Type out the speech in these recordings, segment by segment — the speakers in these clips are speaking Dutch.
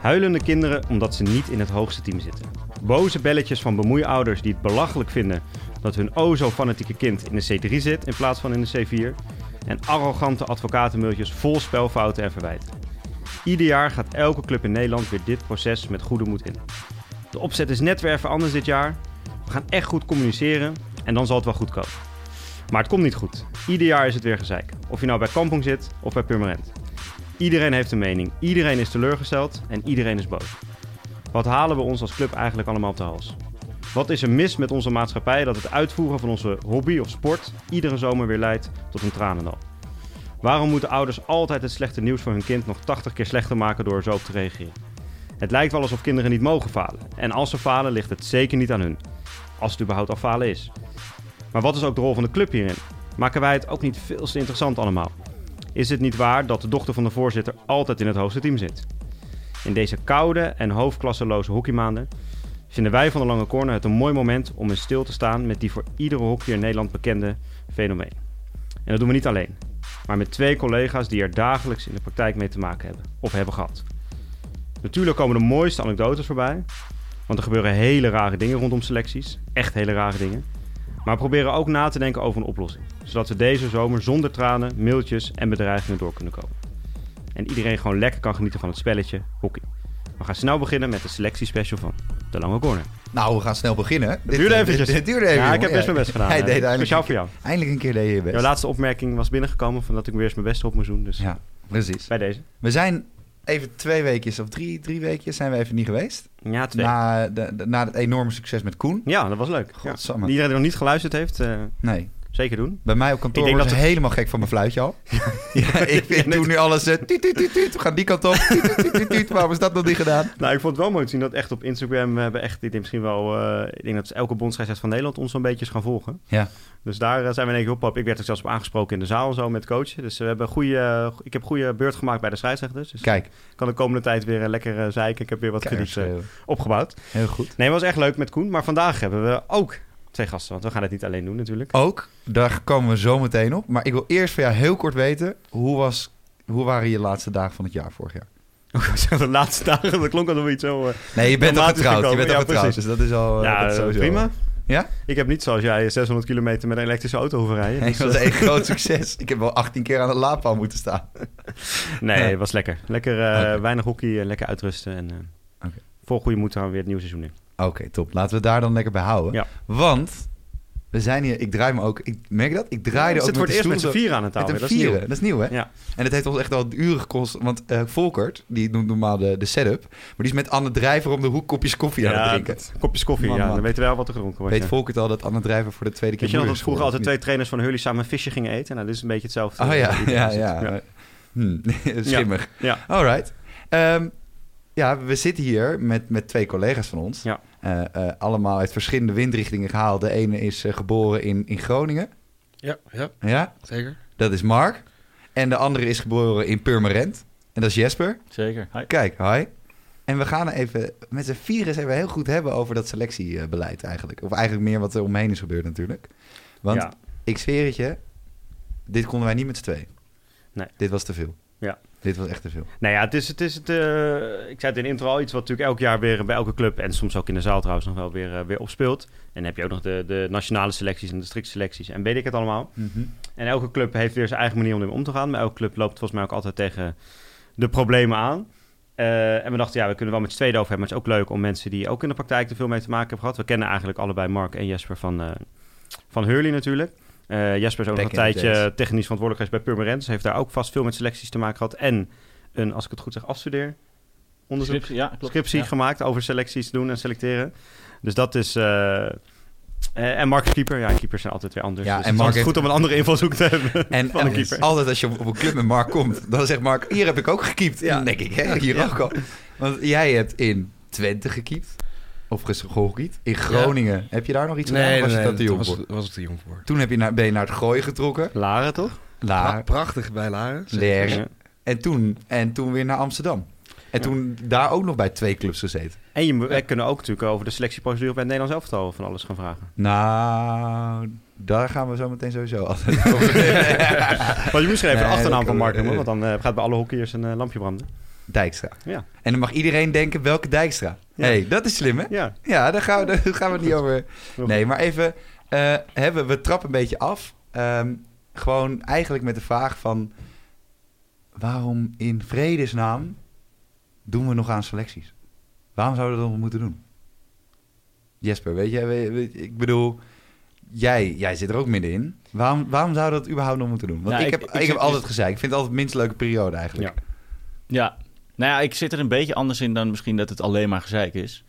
Huilende kinderen omdat ze niet in het hoogste team zitten. Boze belletjes van bemoeiouders die het belachelijk vinden dat hun o zo fanatieke kind in de C3 zit in plaats van in de C4. En arrogante advocatenmailtjes vol spelfouten en verwijten. Ieder jaar gaat elke club in Nederland weer dit proces met goede moed in. De opzet is net weer even anders dit jaar. We gaan echt goed communiceren en dan zal het wel goed komen. Maar het komt niet goed. Ieder jaar is het weer gezeik. Of je nou bij Kampong zit of bij Purmerend. Iedereen heeft een mening, iedereen is teleurgesteld en iedereen is boos. Wat halen we ons als club eigenlijk allemaal op de hals? Wat is er mis met onze maatschappij dat het uitvoeren van onze hobby of sport iedere zomer weer leidt tot een tranendal? Waarom moeten ouders altijd het slechte nieuws voor hun kind nog 80 keer slechter maken door zo op te reageren? Het lijkt wel alsof kinderen niet mogen falen. En als ze falen, ligt het zeker niet aan hun. Als het überhaupt al falen is. Maar wat is ook de rol van de club hierin? Maken wij het ook niet veel te interessant allemaal? Is het niet waar dat de dochter van de voorzitter altijd in het hoogste team zit? In deze koude en hoofdklasseloze hockeymaanden vinden wij van de Lange Corner het een mooi moment om in stil te staan met die voor iedere hockeyer in Nederland bekende fenomeen. En dat doen we niet alleen, maar met twee collega's die er dagelijks in de praktijk mee te maken hebben of hebben gehad. Natuurlijk komen de mooiste anekdotes voorbij, want er gebeuren hele rare dingen rondom selecties, echt hele rare dingen. Maar we proberen ook na te denken over een oplossing, zodat we deze zomer zonder tranen, mailtjes en bedreigingen door kunnen komen. En iedereen gewoon lekker kan genieten van het spelletje hockey. We gaan snel beginnen met de selectiespecial van De Lange Corner. Nou, we gaan snel beginnen. Het duurde eventjes. Dit, duurde even. Ja, ik heb best mijn best gedaan. Hij deed Speciaal voor jou. eindelijk een keer deed je je best. Jouw laatste opmerking was binnengekomen van dat ik weer eens mijn best op moest doen. Dus Ja, precies. bij deze. We zijn even twee weekjes of drie, drie weekjes zijn we even niet geweest. Ja, twee. Na, de, de- na het enorme succes met Koen. Ja, dat was leuk. Ja. Iedereen die nog niet geluisterd heeft, eh, Nee. Zeker doen. Bij mij op kantoor Ik denk dat ze helemaal gek van mijn fluitje al. ja, ik, ik doe nu alles... eh, tuut, tuut, tuut, tuut. We gaan die kant op. Waarom is dat nog niet gedaan? Nou, ik vond het wel mooi te zien dat echt op Instagram we hebben echt, ik denk misschien wel, eh, ik denk dat elke bondsscheidsrechter van Nederland ons zo'n beetje is gaan volgen. Ja. Dus daar eh, zijn we in één keer op. op. Ik werd er zelfs op aangesproken in de zaal zo met coachen. Dus we hebben goede, ik heb goede beurt gemaakt bij de scheidsrechters. Dus Kijk. ik kan de komende tijd weer lekker zeiken. Ik heb weer wat krediet opgebouwd. Heel goed. Nee, het was echt leuk met Koen. Maar vandaag hebben we ook twee gasten. Want we gaan het niet alleen doen natuurlijk. Ook, daar komen we zo meteen op. Maar ik wil eerst van jou heel kort weten... Hoe, was, hoe waren je laatste dagen van het jaar vorig jaar? de laatste dagen, dat klonk alsof iets zo... eh, Nee, je bent al getrouwd. Je bent al Ja, getrouwd, dus dat is al, eh, ja, dat is sowieso. prima. Ja? Ik heb niet zoals jij 600 kilometer met een elektrische auto hoeven rijden. Nee, Dus, dat was eh, één groot succes. Ik heb wel 18 keer aan de laadpaal moeten staan. nee, Ja. het was lekker. Lekker eh, weinig hockey, lekker uitrusten. En eh Oké. vol goede moed gaan we weer het nieuwe seizoen in. Oké, top. Laten we daar dan lekker bij houden. Ja. Want we zijn hier... Ik draai me ook... Ik merk dat? Ik draaide we ook met het de eerst met z'n vier aan het tafel. Met Dat een is nieuw. Dat is nieuw, hè? Ja. En het heeft ons echt wel uren gekost. Want eh, Volkert, die doet normaal de, de setup... maar die is met Anne Drijver om de hoek kopjes koffie aan het drinken. kopjes koffie, Man, ja. man. Dan weten we wel wat er gedronken wordt. Weet ja. Volkert al dat Anne Drijver voor de tweede keer Weet je nog dat vroeger altijd twee trainers van Hurley samen een visje gingen eten? Nou, dit is een beetje hetzelfde. Oh eh, ja, die ja, erin ja. Hm, schimmig. Ja. Alright. Ehm, ja, we zitten hier met, met twee collega's van ons. Ja. Eh, eh, allemaal uit verschillende windrichtingen gehaald. De ene is eh, geboren in, in Groningen. Ja, ja, Ja, zeker. dat is Mark. En de andere is geboren in Purmerend. En dat is Jesper. Zeker. Hi. Kijk, hi. En we gaan even met z'n vieren eens even heel goed hebben over dat selectiebeleid eigenlijk. Of eigenlijk meer wat er omheen is gebeurd natuurlijk. Want Ja. ik zweer het je, dit konden wij niet met z'n tweeën. Nee. Dit was te veel. Ja. Dit was echt te veel. Nou ja, het is, het is het, eh, ik zei het in de intro al, iets wat natuurlijk elk jaar weer bij elke club en soms ook in de zaal trouwens nog wel weer, eh, weer opspeelt. En dan heb je ook nog de, de nationale selecties en de districtselecties en weet ik het allemaal. En elke club heeft weer zijn eigen manier om ermee om te gaan. Maar elke club loopt volgens mij ook altijd tegen de problemen aan. Eh, en we dachten, ja, we kunnen wel met z'n tweeën over hebben. Maar het is ook leuk om mensen die ook in de praktijk er veel mee te maken hebben gehad. We kennen eigenlijk allebei Mark en Jesper van, van Hurley natuurlijk. Eh, Jesper is ook nog een tijdje technisch verantwoordelijk geweest bij Purmerend. Heeft daar ook vast veel met selecties te maken gehad. En een, als ik het goed zeg, afstudeer onderzoek Scriptie, ja, klopt. scriptie Ja. gemaakt over selecties doen en selecteren. Dus dat is... eh, eh, en Mark is keeper. Ja, keepers zijn altijd weer anders. Ja, dus en het is Mark heeft- goed om een andere invalshoek te hebben En, van een en keeper. altijd als je op, op een club met Mark komt, dan zegt Mark, hier heb ik ook gekiept. Ja. Dan denk ik, hè, hier Ja. ook al. Want jij hebt in Twente gekiept. Of gehockeyd. In Groningen. Heb je daar nog iets gedaan? Nee, was nee, je dat te jong was, voor? was ik te jong voor. Toen heb je naar, ben je naar het gooien getrokken. Laren, toch? Pra- prachtig bij Laren. Leer. Ja. En toen, en toen weer naar Amsterdam. En toen daar ook nog bij twee clubs gezeten. En je, wij kunnen ook natuurlijk over de selectieprocedure bij het Nederlands elftal van alles gaan vragen. Nou, daar gaan we zo meteen sowieso altijd over. Maar je moest even de achternaam van Mark noemen, want dan eh, gaat bij alle hockeyers een eh, lampje branden. Dijkstra. Ja. En dan mag iedereen denken, welke Dijkstra? Ja. hey, dat is slim, hè? Ja. Ja, daar gaan we, daar gaan we het niet over... Nee, maar even... eh, hebben we trappen een beetje af. Ehm, gewoon eigenlijk met de vraag van... Waarom in vredesnaam doen we nog aan selecties? Waarom zouden we dat nog moeten doen? Jesper, weet je, ik bedoel... Jij, jij zit er ook middenin. Waarom, waarom zouden we dat überhaupt nog moeten doen? Want Nou, ik, ik- heb, ik heb altijd gezegd, ik vind het altijd de minst leuke periode eigenlijk. Ja. Ja, nou ja, ik zit er een beetje anders in dan misschien dat het alleen maar gezeik is.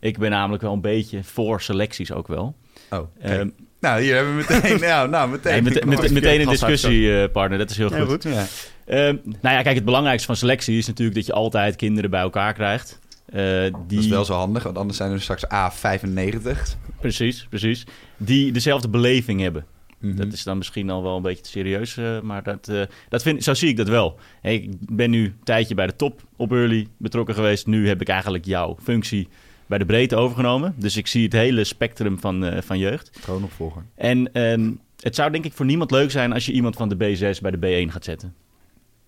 Ik ben namelijk wel een beetje voor selecties ook wel. Oh, kijk. Ehm, nou, hier hebben we meteen... nou, nou, meteen. nee, met, met- meteen een gas uit, discussie, eh, partner. Dat is heel goed. goed. Ja. Ehm, nou ja, kijk, het belangrijkste van selectie is natuurlijk dat je altijd kinderen bij elkaar krijgt. Eh, die, Dat is wel zo handig, want anders zijn er straks A95. Precies, precies. Die dezelfde beleving hebben. Mhm. Dat is dan misschien al wel een beetje te serieus, eh, maar dat, eh, dat vind, zo zie ik dat wel. Hey, ik ben nu een tijdje bij de top op Early betrokken geweest. Nu heb ik eigenlijk jouw functie bij de breedte overgenomen. Dus ik zie het hele spectrum van, eh, van jeugd. Troonopvolger. En ehm, het zou denk ik voor niemand leuk zijn als je iemand van de B6 bij de B1 gaat zetten.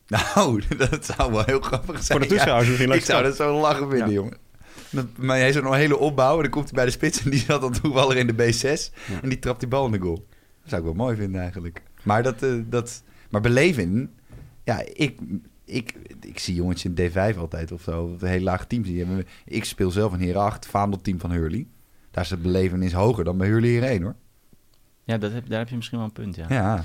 Nou, dat zou wel heel grappig zijn. Voor de toeschouwers misschien Ja, leuk. ik zou dat zo lachen vinden, Ja. jongen. Maar hij heeft zo'n hele opbouw en dan komt hij bij de spits en die zat dan toevallig in de B6 Ja. en die trapt die bal in de goal. Dat zou ik wel mooi vinden eigenlijk. Maar dat, eh, dat maar beleving, ja, ik, ik, ik zie jongetjes in D5 altijd of zo, of een heel laag team. Ik speel zelf een Heren 8, vaandelteam van Hurley. Daar is het belevenis hoger dan bij Hurley Heren hoor. Ja, dat heb, daar heb je misschien wel een punt, ja. Ja,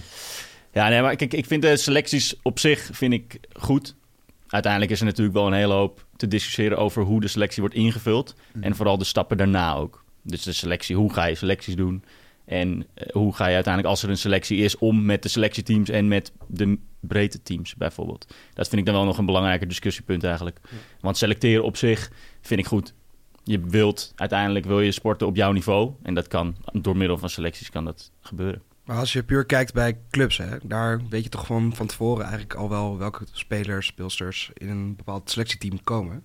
Ja, nee, maar kijk, ik vind de selecties op zich vind ik goed. Uiteindelijk is er natuurlijk wel een hele hoop te discussiëren over hoe de selectie wordt ingevuld. En vooral de stappen daarna ook. Dus de selectie, hoe ga je selecties doen? En eh, hoe ga je uiteindelijk, als er een selectie is, om met de selectieteams en met de breedte teams bijvoorbeeld. Dat vind ik dan wel nog een belangrijker discussiepunt eigenlijk. Want selecteren op zich vind ik goed. Je wilt, uiteindelijk wil je sporten op jouw niveau. En dat kan, door middel van selecties kan dat gebeuren. Maar als je puur kijkt bij clubs, hè, daar weet je toch van, van tevoren eigenlijk al wel welke spelers, speelsters in een bepaald selectieteam komen.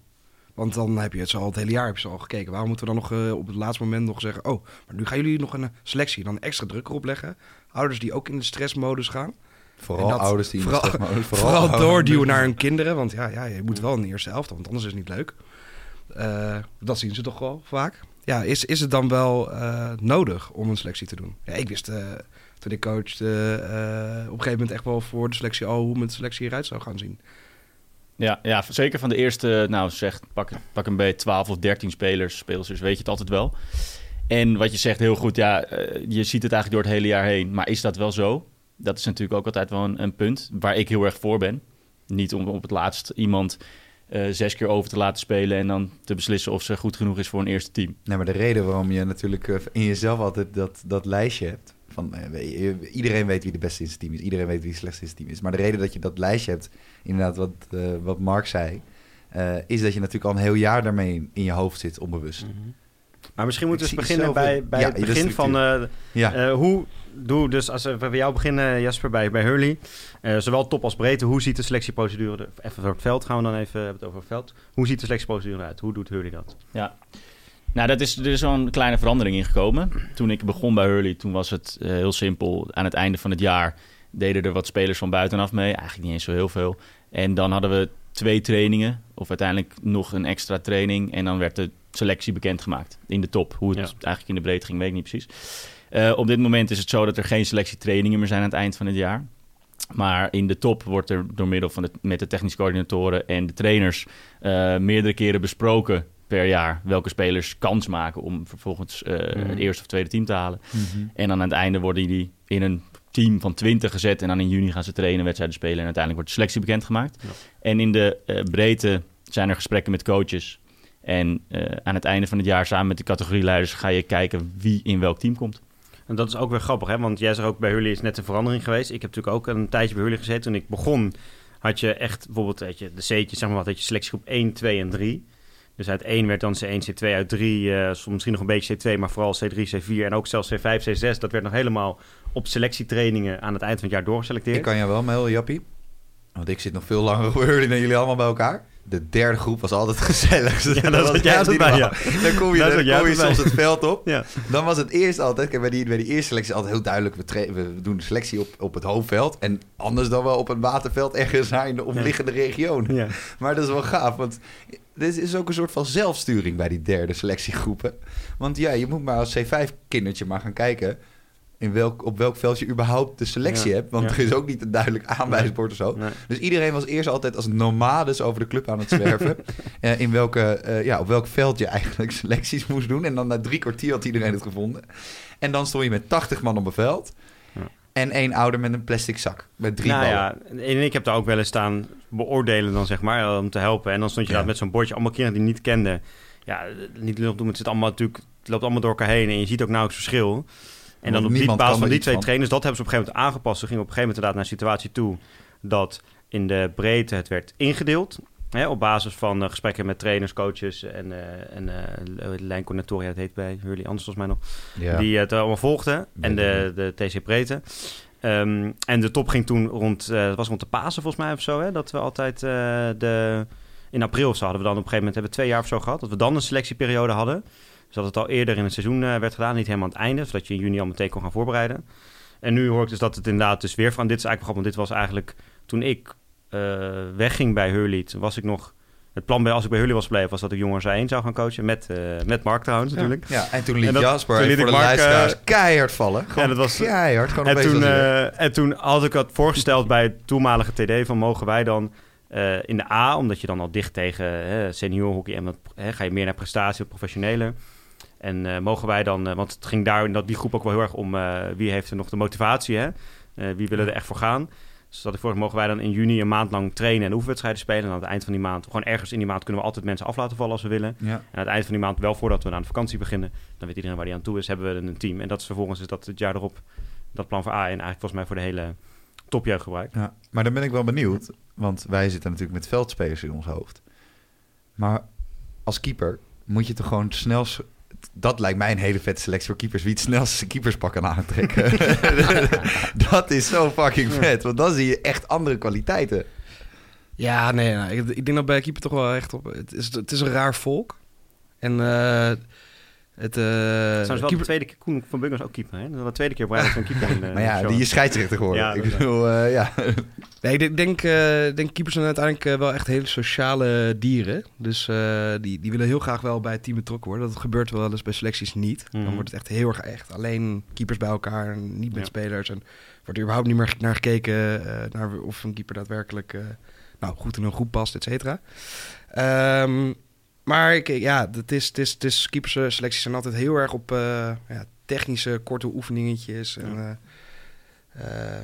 Want dan heb je het zo al het hele jaar heb je ze al gekeken. Waarom moeten we dan nog eh, op het laatste moment nog zeggen... oh, maar nu gaan jullie nog een eh, selectie, dan extra druk erop leggen. Ouders die ook in de stressmodus gaan. vooral dat- ouders die... in de vooral- stressmodus- Vooral, ouders- doorduwen naar hun kinderen. Want ja, ja, je moet wel in de eerste helft, want anders is het niet leuk. Eh, dat zien ze toch wel vaak. Ja, is, is het dan wel nodig om een selectie te doen? Ja, ik wist toen ik coachte op een gegeven moment echt wel voor de selectie al hoe mijn selectie eruit zou gaan zien. Ja, ja, zeker van de eerste, nou zeg, pak, pak een beetje 12 of 13 spelers, speelsters, weet je het altijd wel. En wat je zegt heel goed, ja, eh, je ziet het eigenlijk door het hele jaar heen. Maar is dat wel zo? Dat is natuurlijk ook altijd wel een, punt waar ik heel erg voor ben. Niet om op het laatst iemand eh, zes keer over te laten spelen en dan te beslissen of ze goed genoeg is voor een eerste team. Nee, maar de reden waarom je natuurlijk eh, in jezelf altijd dat, dat lijstje hebt. Van, eh, je, iedereen weet wie de beste in zijn team is. Iedereen weet wie de slechtste in zijn team is. Maar de reden dat je dat lijstje hebt, inderdaad wat, eh, wat Mark zei... eh, is dat je natuurlijk al een heel jaar daarmee in, in je hoofd zit, onbewust. Maar misschien moeten we eens beginnen bij, zoveel- bij Ja, het begin van... eh, Ja, eh, hoe doe dus, als we bij jou beginnen, Jasper, bij, bij Hurley. eh, zowel top als breedte, hoe ziet de selectieprocedure... er- Even voor het veld gaan we dan even hebben het over het veld. Hoe ziet de selectieprocedure eruit? Hoe doet Hurley dat? Ja. Nou, dat is, er is een kleine verandering in gekomen. Toen ik begon bij Hurley, toen was het eh, heel simpel. Aan het einde van het jaar deden er wat spelers van buitenaf mee. Eigenlijk niet eens zo heel veel. En dan hadden we twee trainingen, of uiteindelijk nog een extra training. En dan werd de selectie bekendgemaakt in de top. Hoe het Ja. eigenlijk in de breedte ging, weet ik niet precies. Eh, op dit moment is het zo dat er geen selectietrainingen meer zijn aan het eind van het jaar. Maar in de top wordt er door middel van de, met de technische coördinatoren en de trainers eh, meerdere keren besproken per jaar welke spelers kans maken om vervolgens eh, Mhm. het eerste of tweede team te halen. En dan aan het einde worden die in een team van 20 gezet en dan in juni gaan ze trainen, wedstrijden spelen en uiteindelijk wordt de selectie bekendgemaakt. Ja. En in de eh, breedte zijn er gesprekken met coaches. En eh, aan het einde van het jaar samen met de categorieleiders ga je kijken wie in welk team komt. En dat is ook weer grappig, hè? Want jij zegt ook bij Hurley is net een verandering geweest. Ik heb natuurlijk ook een tijdje bij Hurley gezeten. Toen ik begon, had je echt bijvoorbeeld weet je, de C'tjes, zeg maar wat, had je selectiegroep 1, 2 en 3. Dus uit 1 werd dan C1, C2, uit 3 eh, soms misschien nog een beetje C2, maar vooral C3, C4 en ook zelfs C5, C6. Dat werd nog helemaal op selectietrainingen aan het eind van het jaar doorgeselecteerd. ik kan jou wel mailen, Jappie. Want ik zit nog veel langer op Hurley dan jullie allemaal bij elkaar. de derde groep was altijd gezellig. Ja, dat zat jij altijd niet bij. Dan kom je, dan kom je soms het veld op. Ja. Dan was het eerst altijd, kijk, bij die, bij die eerste selectie altijd heel duidelijk, we, we doen de selectie op, op het hoofdveld. En anders dan wel op een waterveld ergens in de omliggende regionen. Ja. Maar dat is wel gaaf, want dit is ook een soort van zelfsturing bij die derde selectiegroepen. Want ja, je moet maar als C5-kindertje maar gaan kijken in welk, op welk veld je überhaupt de selectie Ja, hebt. Want ja. er is ook niet een duidelijk aanwijsbord of zo. Nee. Dus iedereen was eerst altijd als nomades over de club aan het zwerven. Eh, in welke, eh, ja, op welk veld je eigenlijk selecties moest doen. En dan na drie kwartier had iedereen het gevonden. En dan stond je met 80 man op een veld. En één ouder met een plastic zak. Met drie nou ballen. ja, en ik heb daar ook wel eens staan beoordelen dan, zeg maar, om te helpen. En dan stond je Ja. daar met zo'n bordje, allemaal kinderen die niet kenden. Ja, niet lullig doen, het zit allemaal natuurlijk, het loopt allemaal door elkaar heen en je ziet ook nauwelijks verschil. En dan op die basis van die twee van. trainers, dat hebben ze op een gegeven moment aangepast. Ze gingen op een gegeven moment inderdaad naar een situatie toe dat in de breedte het werd ingedeeld. Hè, op basis van eh, gesprekken met trainers, coaches en, eh en lijncoördinatoren, ja, het heet bij Hurley anders volgens mij nog Ja. die het allemaal volgden. En de, de TC Breedte. Ehm, en de top ging toen rond, het was rond de Pasen volgens mij of zo, hè, dat we altijd de, in april zo hadden we dan op een gegeven moment, hebben we twee jaar of zo gehad, dat we dan een selectieperiode hadden. Dus dat het al eerder in het seizoen werd gedaan, niet helemaal aan het einde, zodat je in juni al meteen kon gaan voorbereiden. En nu hoor ik dus dat het inderdaad dus weer van, dit is eigenlijk want dit was eigenlijk, toen ik wegging bij Hurley, was ik nog, het plan bij, als ik bij Hurley was gebleven, was dat ik jongens 1 zou gaan coachen, met, eh, met Mark trouwens natuurlijk. Ja, en toen liet En dat- Jasper toen liet voor de Mark, luisteraars eh, keihard vallen. Gewoon dat was- keihard. Gewoon En toen, eh, en toen had ik het voorgesteld bij het toenmalige TD van mogen wij dan eh, in de A, omdat je dan al dicht tegen hè, senior hockey en wat, hè, ga je meer naar prestatie, wat professioneler. En eh, mogen wij dan, eh, want het ging daar in dat, die groep ook wel heel erg om eh, wie heeft er nog de motivatie, hè? Eh, wie willen er echt voor gaan. Dus dat ik voor mogen wij dan in juni een maand lang trainen en oefenwedstrijden spelen. En aan het eind van die maand, gewoon ergens in die maand, kunnen we altijd mensen af laten vallen als we willen. ja. En aan het eind van die maand, wel voordat we aan de vakantie beginnen, dan weet iedereen waar die aan toe is, hebben we een team. En dat is vervolgens is dat het jaar erop dat plan voor A en eigenlijk volgens mij voor de hele topjeugd gebruikt. Ja, maar dan ben ik wel benieuwd. Want wij zitten natuurlijk met veldspelers in ons hoofd. Maar als keeper moet je toch gewoon snel... Dat lijkt mij een hele vette selectie voor keepers. Wie het snelst zijn keeperspak kan aantrekken. dat is zo fucking vet. Want dan zie je echt andere kwaliteiten. Ja, nee, nee, ik, ik denk dat bij keeper toch wel echt op... Het is, het is een raar volk. En eh het... eh Trouwens wel de tweede keer, Koen van Bungers ook keeper. Hè? Dat is de tweede keer rij dat zo'n keeper in maar ja, die is scheidsrechter geworden. Ja, ik bedoel, eh, ja. Nee, ik denk, eh, denk keepers zijn uiteindelijk wel echt hele sociale dieren. Dus die, die willen heel graag wel bij het team betrokken worden. Dat gebeurt wel eens bij selecties niet. Mhm. Dan wordt het echt heel erg echt. Alleen keepers bij elkaar, en niet met Ja. spelers. En wordt er überhaupt niet meer naar gekeken naar of een keeper daadwerkelijk nou, goed in een groep past, et cetera. Ehm, maar ik, ja, het is, het is, het is, keepersselecties zijn altijd heel erg op eh, ja, technische, korte oefeningetjes. En, eh, eh,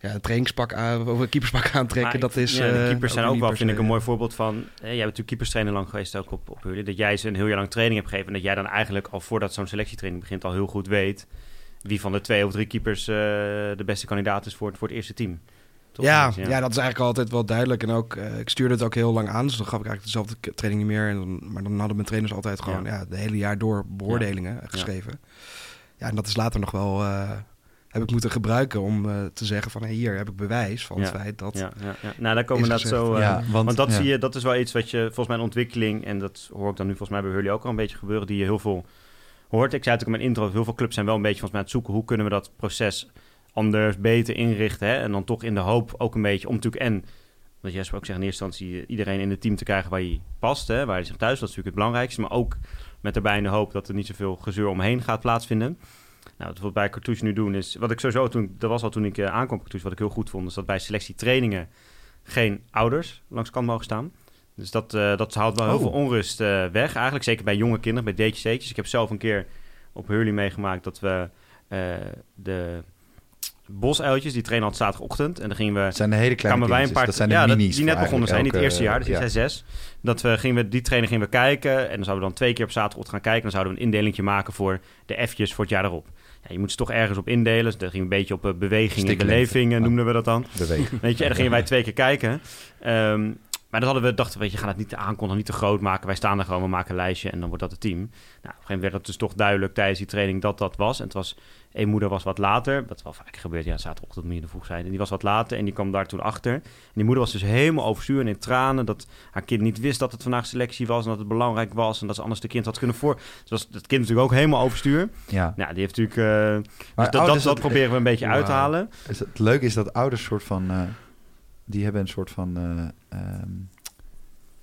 ja, een trainingspak aan, of een keeperspak aantrekken, Maar dat is... Ja, de eh, keepers zijn ook wel, vind ik, een mooi voorbeeld van... Hè, jij bent natuurlijk keeperstrainer lang geweest ook op, op Hurley. Dat jij ze een heel jaar lang training hebt gegeven... en dat jij dan eigenlijk al voordat zo'n selectietraining begint... al heel goed weet wie van de twee of drie keepers eh, de beste kandidaat is voor, het- voor het eerste team. Toch? Ja, ja. dat is eigenlijk altijd wel duidelijk. En ook, eh, ik stuurde het ook heel lang aan. Dus dan gaf ik eigenlijk dezelfde training niet meer. En dan, maar dan hadden mijn trainers altijd gewoon Ja. ja. de hele jaar door beoordelingen geschreven. Ja. en dat is later nog wel... eh, heb ik moeten gebruiken om eh, te zeggen van... Hey, hier heb ik bewijs van Ja. het feit dat... Ja, ja, ja. Nou, daar komen we dat gezegd. zo... eh, ja, Want, dat ja. zie je, dat is wel iets wat je volgens mij een ontwikkeling, en dat hoor ik dan nu volgens mij bij Hurley ook al een beetje gebeuren, die je heel veel hoort. Ik zei het ook in mijn intro, heel veel clubs zijn wel een beetje volgens mij aan het zoeken, hoe kunnen we dat proces anders, beter inrichten. Hè? En dan toch in de hoop ook een beetje om natuurlijk en, wat Jesper ook zegt, in eerste instantie iedereen in het team te krijgen waar hij past, hè? waar hij zich thuis, dat is natuurlijk het belangrijkste. Maar ook met daarbij in de hoop dat er niet zoveel gezeur omheen gaat plaatsvinden. Nou, wat we bij Cartouche nu doen is, wat ik sowieso toen, dat was al toen ik uh, aankwam Cartouche, wat ik heel goed vond, is dat bij selectietrainingen geen ouders langs kant mogen staan. Dus dat, uh, dat haalt wel heel Oh. veel onrust uh, weg. Eigenlijk zeker bij jonge kinderen, bij DTC'tjes. Ik heb zelf een keer op Hurley meegemaakt dat we uh, de bosuiltjes, die trainen al zaterdagochtend. En dan gingen we... Dat zijn de hele kleine wij een paar, dat zijn de ja, minis. dat, die net begonnen zijn, niet het eerste jaar, dus die zijn zes. Dat we gingen we, die training gingen we kijken. En dan zouden we dan twee keer op zaterdagochtend gaan kijken. En dan zouden we een indelingje maken voor de F'jes voor het jaar erop. Ja, je moet ze toch ergens op indelen. Dus dan ging een beetje op uh, bewegingen, Stiklengte. belevingen, noemden we dat dan. Weet je, en dan gingen wij twee keer kijken. Um, Maar dat hadden we, dachten we, weet je, gaan het niet aankondigen, niet te groot maken. Wij staan er gewoon, we maken een lijstje en dan wordt dat het team. Nou, op een gegeven moment werd het dus toch duidelijk tijdens die training dat dat was. En het was, één moeder was wat later, wat wel vaak gebeurt, ja, zaterdagochtend moet je er vroeg zijn. En die was wat later en die kwam daar toen achter. En die moeder was dus helemaal overstuur en in tranen dat haar kind niet wist dat het vandaag selectie was en dat het belangrijk was en dat ze anders de kind had kunnen voor. Dus was het kind natuurlijk ook helemaal overstuur. Ja. Nou, die heeft natuurlijk, eh, dus Maar dat, dat, ouders, dat dat- proberen we een beetje uit te halen. Dus het leuke is dat ouders soort van... eh, die hebben een soort van... eh, ehm,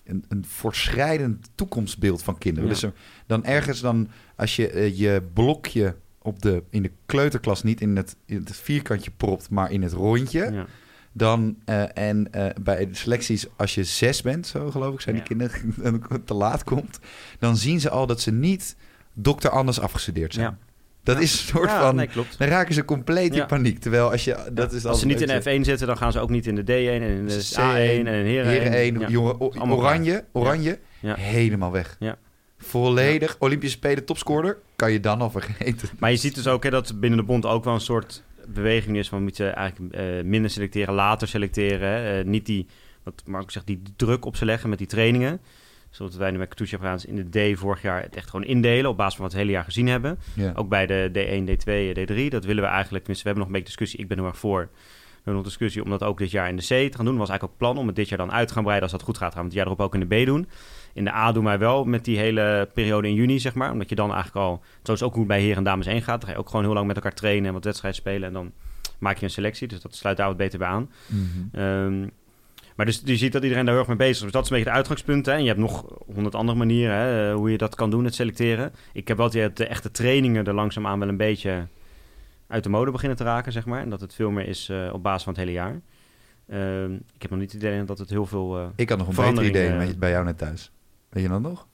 een, een voortschrijdend toekomstbeeld van kinderen. Ja. Dus dan ergens dan... Als je je blokje op de, in de kleuterklas niet in het, in het vierkantje propt... maar in het rondje... Ja. Dan, eh, en eh, bij de selecties, als je zes bent, zo geloof ik, zijn die Ja. kinderen, te laat komt, dan zien ze al dat ze niet dokter Anders afgestudeerd zijn. Ja. Dat Ja. is een soort van, nee, dan raken ze compleet in paniek. Terwijl als je, dat is Als ze niet in altijd de F1 zitten, dan gaan ze ook niet in de D1 en in de C1, A1 en in Heren 1. Heren 1, Ja. jongen, o- Allemaal oranje, oranje, Ja. helemaal weg. Ja. Volledig, Olympische Spelen topscorer, kan je dan al vergeten. Maar je ziet dus ook hè, dat binnen de bond ook wel een soort beweging is van we moeten eigenlijk eh, minder selecteren, later selecteren. hè. Eh, niet die, wat Marco zegt, die druk op ze leggen met die trainingen. Zoals wij nu met Katusha in de D vorig jaar het echt gewoon indelen op basis van wat we het hele jaar gezien hebben. Ja. Ook bij de D1, D2, D3. Dat willen we eigenlijk, tenminste we hebben nog een beetje discussie. Ik ben er erg voor. We hebben nog discussie om dat ook dit jaar in de C te gaan doen. was eigenlijk ook plan om het dit jaar dan uit te gaan breiden. Als dat goed gaat, gaan we het jaar erop ook in de B doen. In de A doen wij wel met die hele periode in juni, zeg maar. Omdat je dan eigenlijk al... Zo is ook hoe het bij heren en dames 1 gaat. Dan ga je ook gewoon heel lang met elkaar trainen en wat wedstrijden spelen. En dan maak je een selectie. Dus dat sluit daar wat beter bij aan. Mhm. Ehm, maar dus je ziet dat iedereen daar heel erg mee bezig is. Dus dat is een beetje het uitgangspunt. Hè. En je hebt nog honderd andere manieren hè, eh, hoe je dat kan doen, het selecteren. Ik heb wel dat de echte trainingen er langzaamaan wel een beetje uit de mode beginnen te raken, zeg maar. En dat het veel meer is eh, op basis van het hele jaar. Ehm, ik heb nog niet het idee dat het heel veel... eh, Ik had nog een beter idee bij jou net thuis. Weet je dat nog?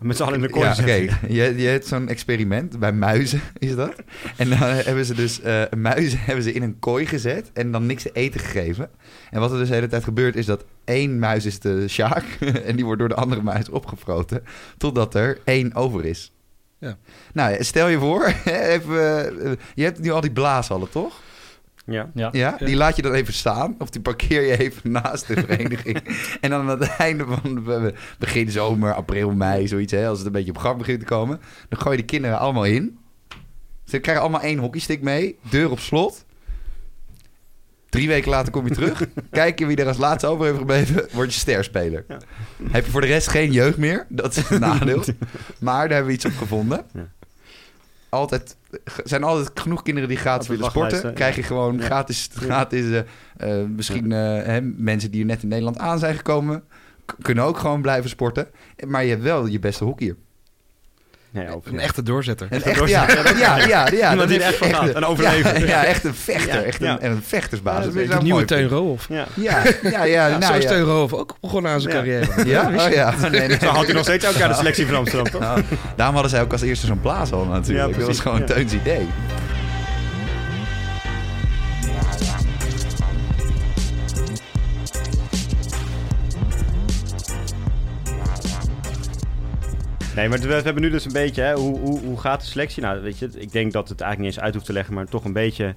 met z'n allen in de kooi Ja, oké. zetten. Je, je hebt zo'n experiment bij muizen, is dat? En dan hebben ze dus eh, muizen hebben ze in een kooi gezet en dan niks te eten gegeven. En wat er dus de hele tijd gebeurt is dat één muis is de Sjaak en die wordt door de andere muis opgefroten totdat er één over is. Ja. Nou, stel je voor, even, eh, je hebt nu al die blaashallen, toch? Ja. Ja. Ja, die laat je dan even staan. Of die parkeer je even naast de vereniging. en dan aan het einde van de- begin zomer, april, mei, zoiets. Hè, als het een beetje op gang begint te komen. Dan gooi je de kinderen allemaal in. Ze krijgen allemaal één hockeystick mee. Deur op slot. Drie weken later kom je terug. Kijk je wie er als laatste over heeft gebleven. Word je sterspeler. Ja. Heb je voor de rest geen jeugd meer. Dat is het nadeel. maar daar hebben we iets op gevonden. Ja. Altijd, zijn altijd genoeg kinderen die gratis willen sporten. Krijg je gewoon Ja. gratis, gratis eh, misschien eh, hè, mensen die er net in Nederland aan zijn gekomen... kunnen ook gewoon blijven sporten. Maar je hebt wel je beste hockeyer. Nee, Een echte doorzetter. En echt, ja, ja, ja, ja, Iemand die echt van gaat, een- een overlever. Ja, ja, echt een vechter. Ja, Echt een, een vechtersbasis. Dat is de nieuwe Teun. Roof. Ja. Ja, ja, ja. Ja, nou, zo is ja. Teun Roof ook begonnen aan zijn Ja. carrière. Ja? Oh ja. Nee, nee. Zo had hij nog steeds elk jaar de selectie van Amsterdam, toch? Nou, daarom hadden zij ook als eerste zo'n blaashal natuurlijk. Ja, dat was gewoon ja. Teuns idee. Nee, maar we, hebben nu dus een beetje, hè, hoe, hoe, hoe gaat de selectie? Nou, weet je, ik denk dat het eigenlijk niet eens uit hoeft te leggen, maar toch een beetje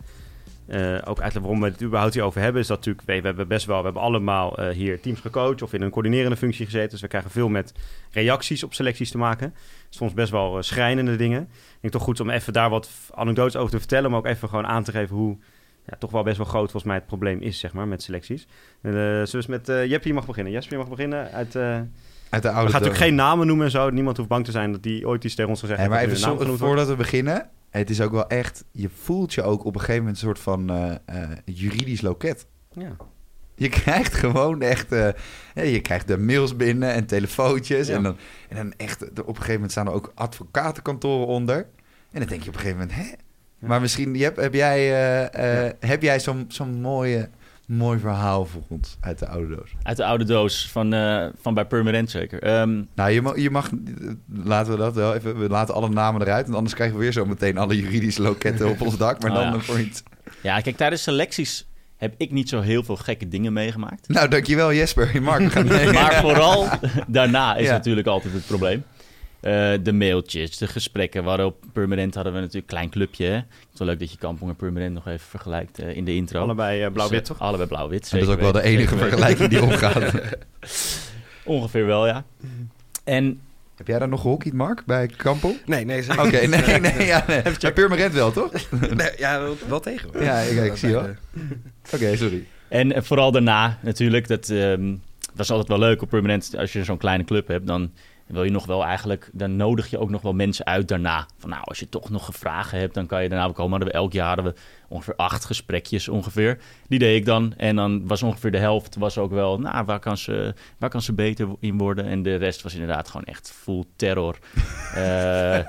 eh, ook uitleggen waarom we het überhaupt hierover hebben. Is dat natuurlijk, we, hebben best wel, we hebben allemaal eh, hier teams gecoacht of in een coördinerende functie gezeten. Dus we krijgen veel met reacties op selecties te maken. Soms best wel eh, schrijnende dingen. Ik denk toch goed om even daar wat anekdotes over te vertellen, maar ook even gewoon aan te geven hoe ja, toch wel best wel groot volgens mij het probleem is, zeg maar, met selecties. Eens met uh, Jeppe, je mag beginnen. Jesper, je mag beginnen uit... Uh, Uit de oude we gaan natuurlijk geen namen noemen en zo. Niemand hoeft bang te zijn dat die ooit iets tegen ons gezegd Nee, maar heeft. even zo, wordt. voordat we beginnen. Het is ook wel echt, je voelt je ook op een gegeven moment een soort van eh, eh, juridisch loket. Ja. Je krijgt gewoon echt, hè, je krijgt de mails binnen en telefoontjes. Ja. En, dan, en dan echt, op een gegeven moment staan er ook advocatenkantoren onder. En dan denk je op een gegeven moment, hè? Ja. Maar misschien heb, heb jij, eh, heb jij zo'n zo'n mooie, mooi verhaal voor ons uit de oude doos? Uit de oude doos van, eh, van bij Permanent zeker. Ehm, Nou, je mag, je mag, laten we dat wel even, we laten alle namen eruit. Want anders krijgen we weer zo meteen alle juridische loketten op ons dak. Maar Oh, dan ja. voor iets. ja, kijk, tijdens selecties heb ik niet zo heel veel gekke dingen meegemaakt. Nou, dankjewel Jesper. Mark, we gaan. Maar vooral daarna is Ja. natuurlijk altijd het probleem. Eh, de mailtjes, de gesprekken. We hadden op Permanent hadden we natuurlijk een klein clubje. Hè? Het is wel leuk dat je Kampong en Permanent nog even vergelijkt eh, in de intro. Allebei eh, blauw-wit, Dus, toch? Allebei blauw-wit, En dat is ook wel de enige vergelijking die opgaat. Ongeveer wel, ja. En Heb jij daar nog gehockeyd, Mark, bij Kampo? Nee, nee. Oké, nee, nee, ja, nee. Bij Purmerend wel, toch? Nee, ja, wel, tegen. hoor. Ja, ik- ik zie wel. Oké, sorry. En vooral daarna natuurlijk, dat ehm, was altijd wel leuk op permanent. Als je zo'n kleine club hebt, dan wil je nog wel eigenlijk, dan nodig je ook nog wel mensen uit daarna. Van nou, als je toch nog vragen hebt, dan kan je daarna komen. Hadden we elk jaar hadden we ongeveer acht gesprekjes ongeveer. Die deed ik dan. En dan was ongeveer de helft was ook wel, nou, waar kan ze, waar kan ze beter in worden? En de rest was inderdaad gewoon echt full terror. Eh,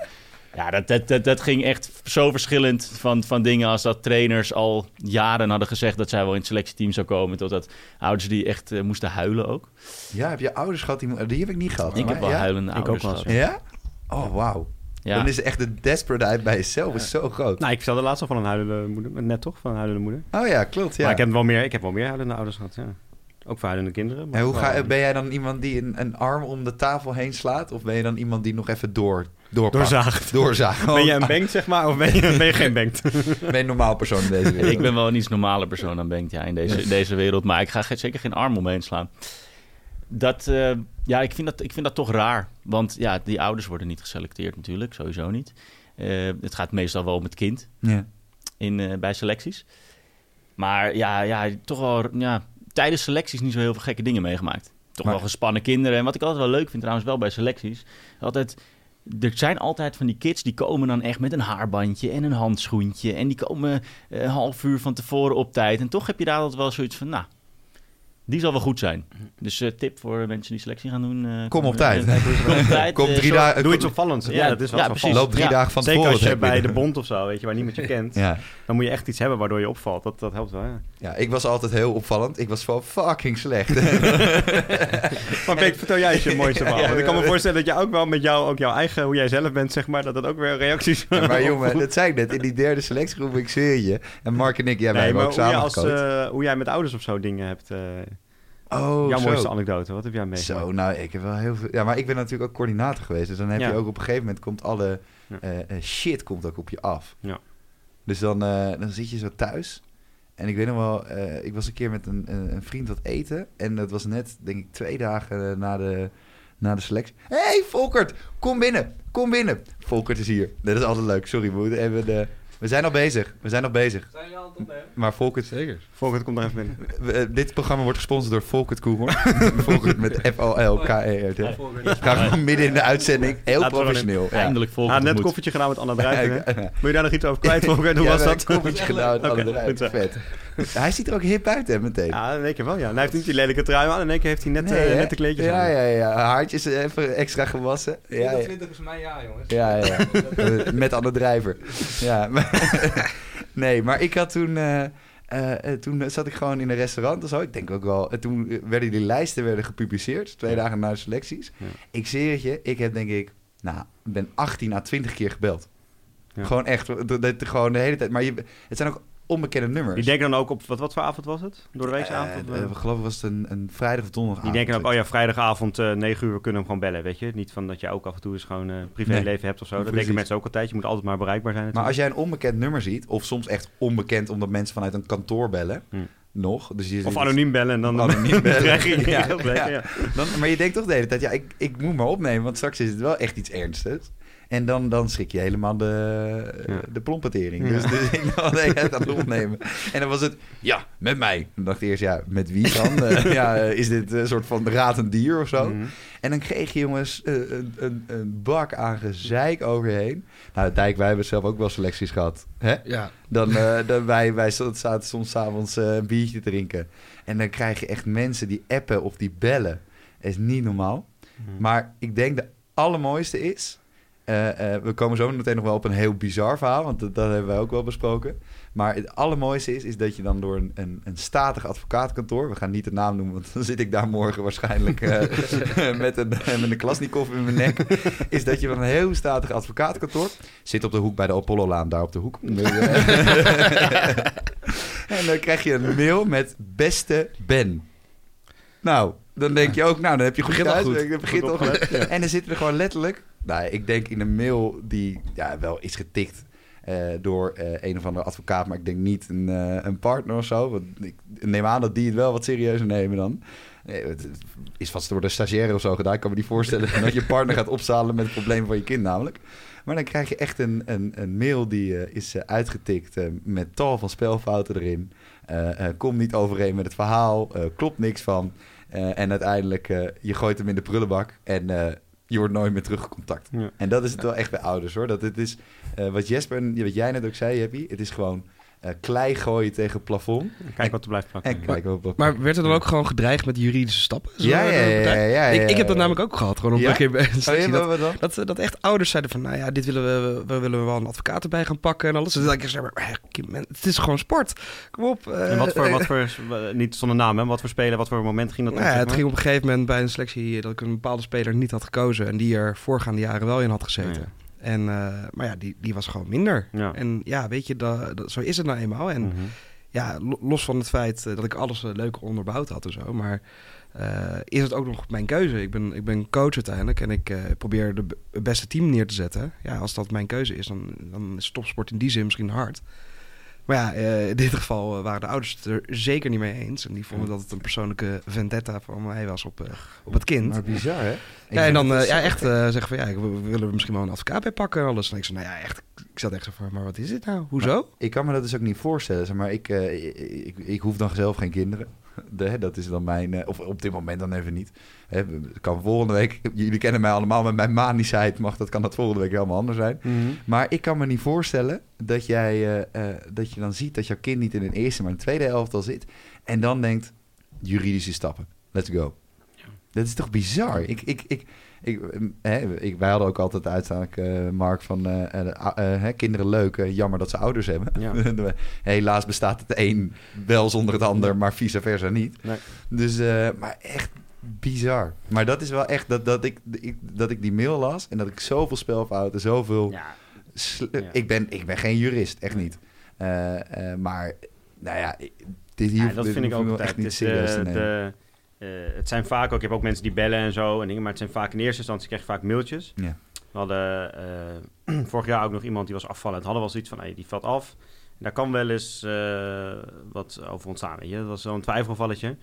ja, dat, dat, dat, dat ging echt zo verschillend van, van dingen als dat trainers al jaren hadden gezegd dat zij wel in het selectieteam zou komen. Totdat ouders die echt eh, moesten huilen ook. Ja, heb je ouders gehad? Die, die heb ik niet gehad. Ik maar heb wel ja? huilende Ik ook ouders gehad. Ja? Oh, wauw. Ja. Dan is echt de desperateheid bij jezelf is zo groot. Nou, ik vertelde laatst al van een huilende moeder. Net toch, van een huilende moeder. Oh ja, klopt. Ja. Maar ik heb wel meer, ik heb wel meer huilende ouders gehad, ja. Ook voor huilende kinderen. maar En hoe ga, ben jij dan iemand die een, een arm om de tafel heen slaat? Of ben je dan iemand die nog even door, doorpakt? Doorzaagd. Doorzaagt. Ben je een bank, zeg maar, of ben je, ben je geen bank? Ben je een normaal persoon in deze wereld? Ik ben wel een iets normale persoon dan Bengt, ja, in deze, deze wereld. Maar ik ga zeker geen arm omheen slaan. Dat, eh, ja, ik vind dat, ik vind dat toch raar. Want ja, die ouders worden niet geselecteerd natuurlijk, sowieso niet. Eh, het gaat meestal wel om het kind Ja. in, eh, bij selecties. Maar ja, ja, toch wel ja, tijdens selecties niet zo heel veel gekke dingen meegemaakt. Toch Maar- wel gespannen kinderen. En wat ik altijd wel leuk vind trouwens wel bij selecties... Altijd, er zijn altijd van die kids die komen dan echt met een haarbandje en een handschoentje. En die komen eh, een half uur van tevoren op tijd. En toch heb je daar altijd wel zoiets van, nou, die zal wel goed zijn. Dus eh, tip voor mensen die selectie gaan doen. eh, Kom op eh, tijd. eh, Kom op tijd. Kom eh, drie dagen. Doe iets opvallends. Ja, Ja, dat is wel ja, precies. Loop drie Ja. dagen van Zeker tevoren. als je bij de bond of zo, weet je, waar niemand je kent. Ja. Dan moet je echt iets hebben waardoor je opvalt. Dat, dat helpt wel, ja. Ja, ik was altijd heel opvallend. Ik was wel fucking slecht. Maar Beek, vertel jij eens je mooiste verhaal. Want ik kan me voorstellen dat je ook wel met jou, ook jouw eigen, hoe jij zelf bent, zeg maar, dat dat ook weer reacties... Ja, maar jongen, dat zei ik net. In die derde selectiegroep, ik zweer je. En Mark en ik, ja, wij nee, maar ook hoe, jij samen als, gecoacht. eh, hoe jij met ouders of zo dingen hebt... eh, oh, jouw zo. mooiste anekdote, wat heb jij meegemaakt? Zo, nou, ik heb wel heel veel... Ja, maar ik ben natuurlijk ook coördinator geweest. Dus dan heb Ja. je ook op een gegeven moment... komt alle Ja. eh, eh, shit komt ook op je af. Ja. Dus dan, eh, dan zit je zo thuis. En ik weet nog wel... eh, ik was een keer met een, een, vriend wat eten. En dat was net, denk ik, twee dagen eh, na de, na de selectie. Hé, hey, Volkert! Kom binnen! Kom binnen! Volkert is hier. Dat is altijd leuk. Sorry, we moeten even de... We zijn al bezig. We zijn al bezig. Zijn jullie al het opnemen? Maar Volkert... Zeker. Volgend komt er even binnen. we- eh, dit programma wordt gesponsord door Volkert Koehoorn. Volkert met F-O-L-K-E-R-T. Gewoon midden in de uitzending. Heel professioneel. Ja. Eindelijk Ah, net koffertje gedaan met Anna Ja, Drijven. Wil je daar nog iets over kwijt, Volkert? Hoe Ja, was dat? koffertje gedaan. Goed bedrijven. zo. Vet. Hij ziet er ook hip uit, hè, meteen. Ja, in één keer wel, ja. En hij heeft niet die lelijke trui aan. In één keer heeft hij net, Nee, eh, net de kleedjes Ja, aan. ja, ja. Haartjes even extra gewassen. Ja, ja. 24 is mijn jaar, jongens. Ja, ja. Eh, Met Anne Drijver. Ja. nee, maar ik had toen... eh, eh, eh, toen zat ik gewoon in een restaurant of zo. Ik denk ook wel... eh, toen werden die lijsten werden gepubliceerd. Twee Ja. dagen na de selecties. Ja. Ik zeg het je. Ik heb denk ik... Nou, ik ben 18 à 20 keer gebeld. Ja. Gewoon echt. Dat- gewoon de hele tijd. Maar je, het zijn ook onbekende nummers. Die denken dan ook op... Wat, wat voor avond was het? Door eh, eh? we geloven was het een, een vrijdag of donderdag. Die denken ook, oh ja, vrijdagavond eh 9 uur, we kunnen hem gewoon bellen, weet je. Niet van dat je ook af en toe eens gewoon eh privéleven hebt of zo. Dat Precies. denken mensen ook altijd. Je moet altijd maar bereikbaar zijn Maar als jij een onbekend nummer ziet, of soms echt onbekend omdat mensen vanuit een kantoor bellen, Hm. nog. Dus je Of anoniem bellen en dan... Anoniem bellen. je ja. Dan, maar je denkt toch de hele tijd, ja, ik, ik moet maar opnemen, want straks is het wel echt iets ernstigs. En dan, dan schrik je helemaal de, Ja. de plompetering. Ja. Dus, dus ik aan het opnemen. En dan was het, ja, met mij. Dan dacht ik eerst, ja, met wie dan? Eh, ja, eh, is dit een soort van ratend dier of zo? Mhm. En dan kreeg je jongens eh, een, een, een bak aan gezeik over je heen. Nou, Dijk, wij hebben zelf ook wel selecties gehad. Hè? Ja. Dan, eh, dan wij, wij zaten soms 's avonds eh, een biertje te drinken. En dan krijg je echt mensen die appen of die bellen. Dat is niet normaal. Mhm. Maar ik denk de allermooiste is... eh, eh, we komen zo meteen nog wel op een heel bizar verhaal, want dat, dat hebben wij ook wel besproken. Maar het allermooiste is, is dat je dan door een, een, een statig advocaatkantoor... we gaan niet de naam noemen, want dan zit ik daar morgen waarschijnlijk eh, met, een, met een klasnikov in mijn nek... is dat je van een heel statig advocaatkantoor... zit op de hoek bij de Apollo-laan, daar op de hoek. En dan krijg je een mail met beste Ben. Nou, dan denk je ook, nou, dan heb je goed Begint al goed. En dan zitten er gewoon letterlijk Nou, ik denk in een mail die ja, wel is getikt eh, door eh, een of andere advocaat, maar ik denk niet een, eh, een partner of zo. Want ik neem aan dat die het wel wat serieuzer nemen dan. Nee, het is vast door de stagiaire of zo gedaan. Ik kan me niet voorstellen dat je partner gaat opzalen met het probleem van je kind namelijk. Maar dan krijg je echt een, een, een mail die is uitgetikt met tal van spelfouten erin. Komt niet overeen met het verhaal, klopt niks van. En uiteindelijk, je gooit hem in de prullenbak en je wordt nooit meer teruggecontact. Ja. En dat is het wel echt bij ouders hoor. Dat het is, eh, wat Jesper en wat jij net ook zei, Happy, het is gewoon eh, klei gooien tegen het plafond. Kijk wat er blijft plakken. En kijken op wat. Maar werd er dan ook gewoon gedreigd met juridische stappen? Zo, Ja, ja, ja, ja, ja, ik, ik heb dat namelijk ook gehad. Gewoon op Ja? een keer Oh, dat, dat, dat echt ouders zeiden van, nou ja, dit willen we, we willen wel een advocaat erbij gaan pakken en alles. Dus ik zeg maar, eh, het is gewoon sport. Kom op. eh, En wat voor, wat voor, niet zonder naam, hè? Wat voor spelen, wat voor moment ging dat Nou het maar? ging op een gegeven moment bij een selectie dat ik een bepaalde speler niet had gekozen en die er voorgaande jaren wel in had gezeten. En, eh, maar ja, die, die was gewoon minder. Ja. En ja, weet je, dat, dat- zo is het nou eenmaal. En Mhm. ja, lo- los van het feit eh, dat ik alles eh, leuk onderbouwd had en zo, maar is het ook nog mijn keuze. Ik ben, ik ben coach uiteindelijk en ik probeer de beste team neer te zetten. Ja, als dat mijn keuze is, dan, dan is topsport in die zin misschien hard. Maar ja, eh, in dit geval eh, waren de ouders het er zeker niet mee eens. En die vonden dat het een persoonlijke vendetta van mij was op, eh, op het kind. Maar bizar, hè? Ik Ja, en dan ja, echt zeggen van ja, we we willen er misschien wel een advocaat bij pakken en alles. En ik zei, nou ja, echt, ik zat echt zo van, maar wat is dit nou? Hoezo? Ik kan me dat dus ook niet voorstellen. Zeg maar ik, eh, ik, ik hoef dan zelf geen kinderen. De, dat is dan mijn... eh, of op dit moment dan even niet. Hè, het kan volgende week... Jullie kennen mij allemaal met mijn manisheid. Mag, dat kan dat volgende week helemaal anders zijn. Mhm. Maar ik kan me niet voorstellen dat, jij, eh, eh, dat je dan ziet dat jouw kind niet in een eerste, maar een tweede elftal zit. En dan denkt, juridische stappen. Let's go. Dat is toch bizar? Ik, ik, ik, ik, eh, hè, ik, wij hadden ook altijd de uitspraak, eh, Mark, van eh, eh, hè, kinderen leuk, jammer dat ze ouders hebben. Ja. Helaas bestaat het een wel zonder het ander, maar vice versa niet. Nee. Dus, maar echt bizar. Maar dat is wel echt dat, dat, ik, ik, dat ik die mail las en dat ik zoveel spelfouten, zoveel... Ja, ik, ben, ik ben geen jurist, echt niet. Maar, nou ja, dit hier Ja, dat dit vind ik ook echt niet serieus te nemen. de, het zijn vaak ook, ik heb ook mensen die bellen en zo en dingen, maar het zijn vaak in eerste instantie krijg je vaak mailtjes. Ja. We hadden eh, vorig jaar ook nog iemand die was afvallen. Het hadden wel zoiets van, hey, die valt af. En daar kan wel eens eh, wat over ontstaan, weet je. Dat was zo'n twijfelgevalletje.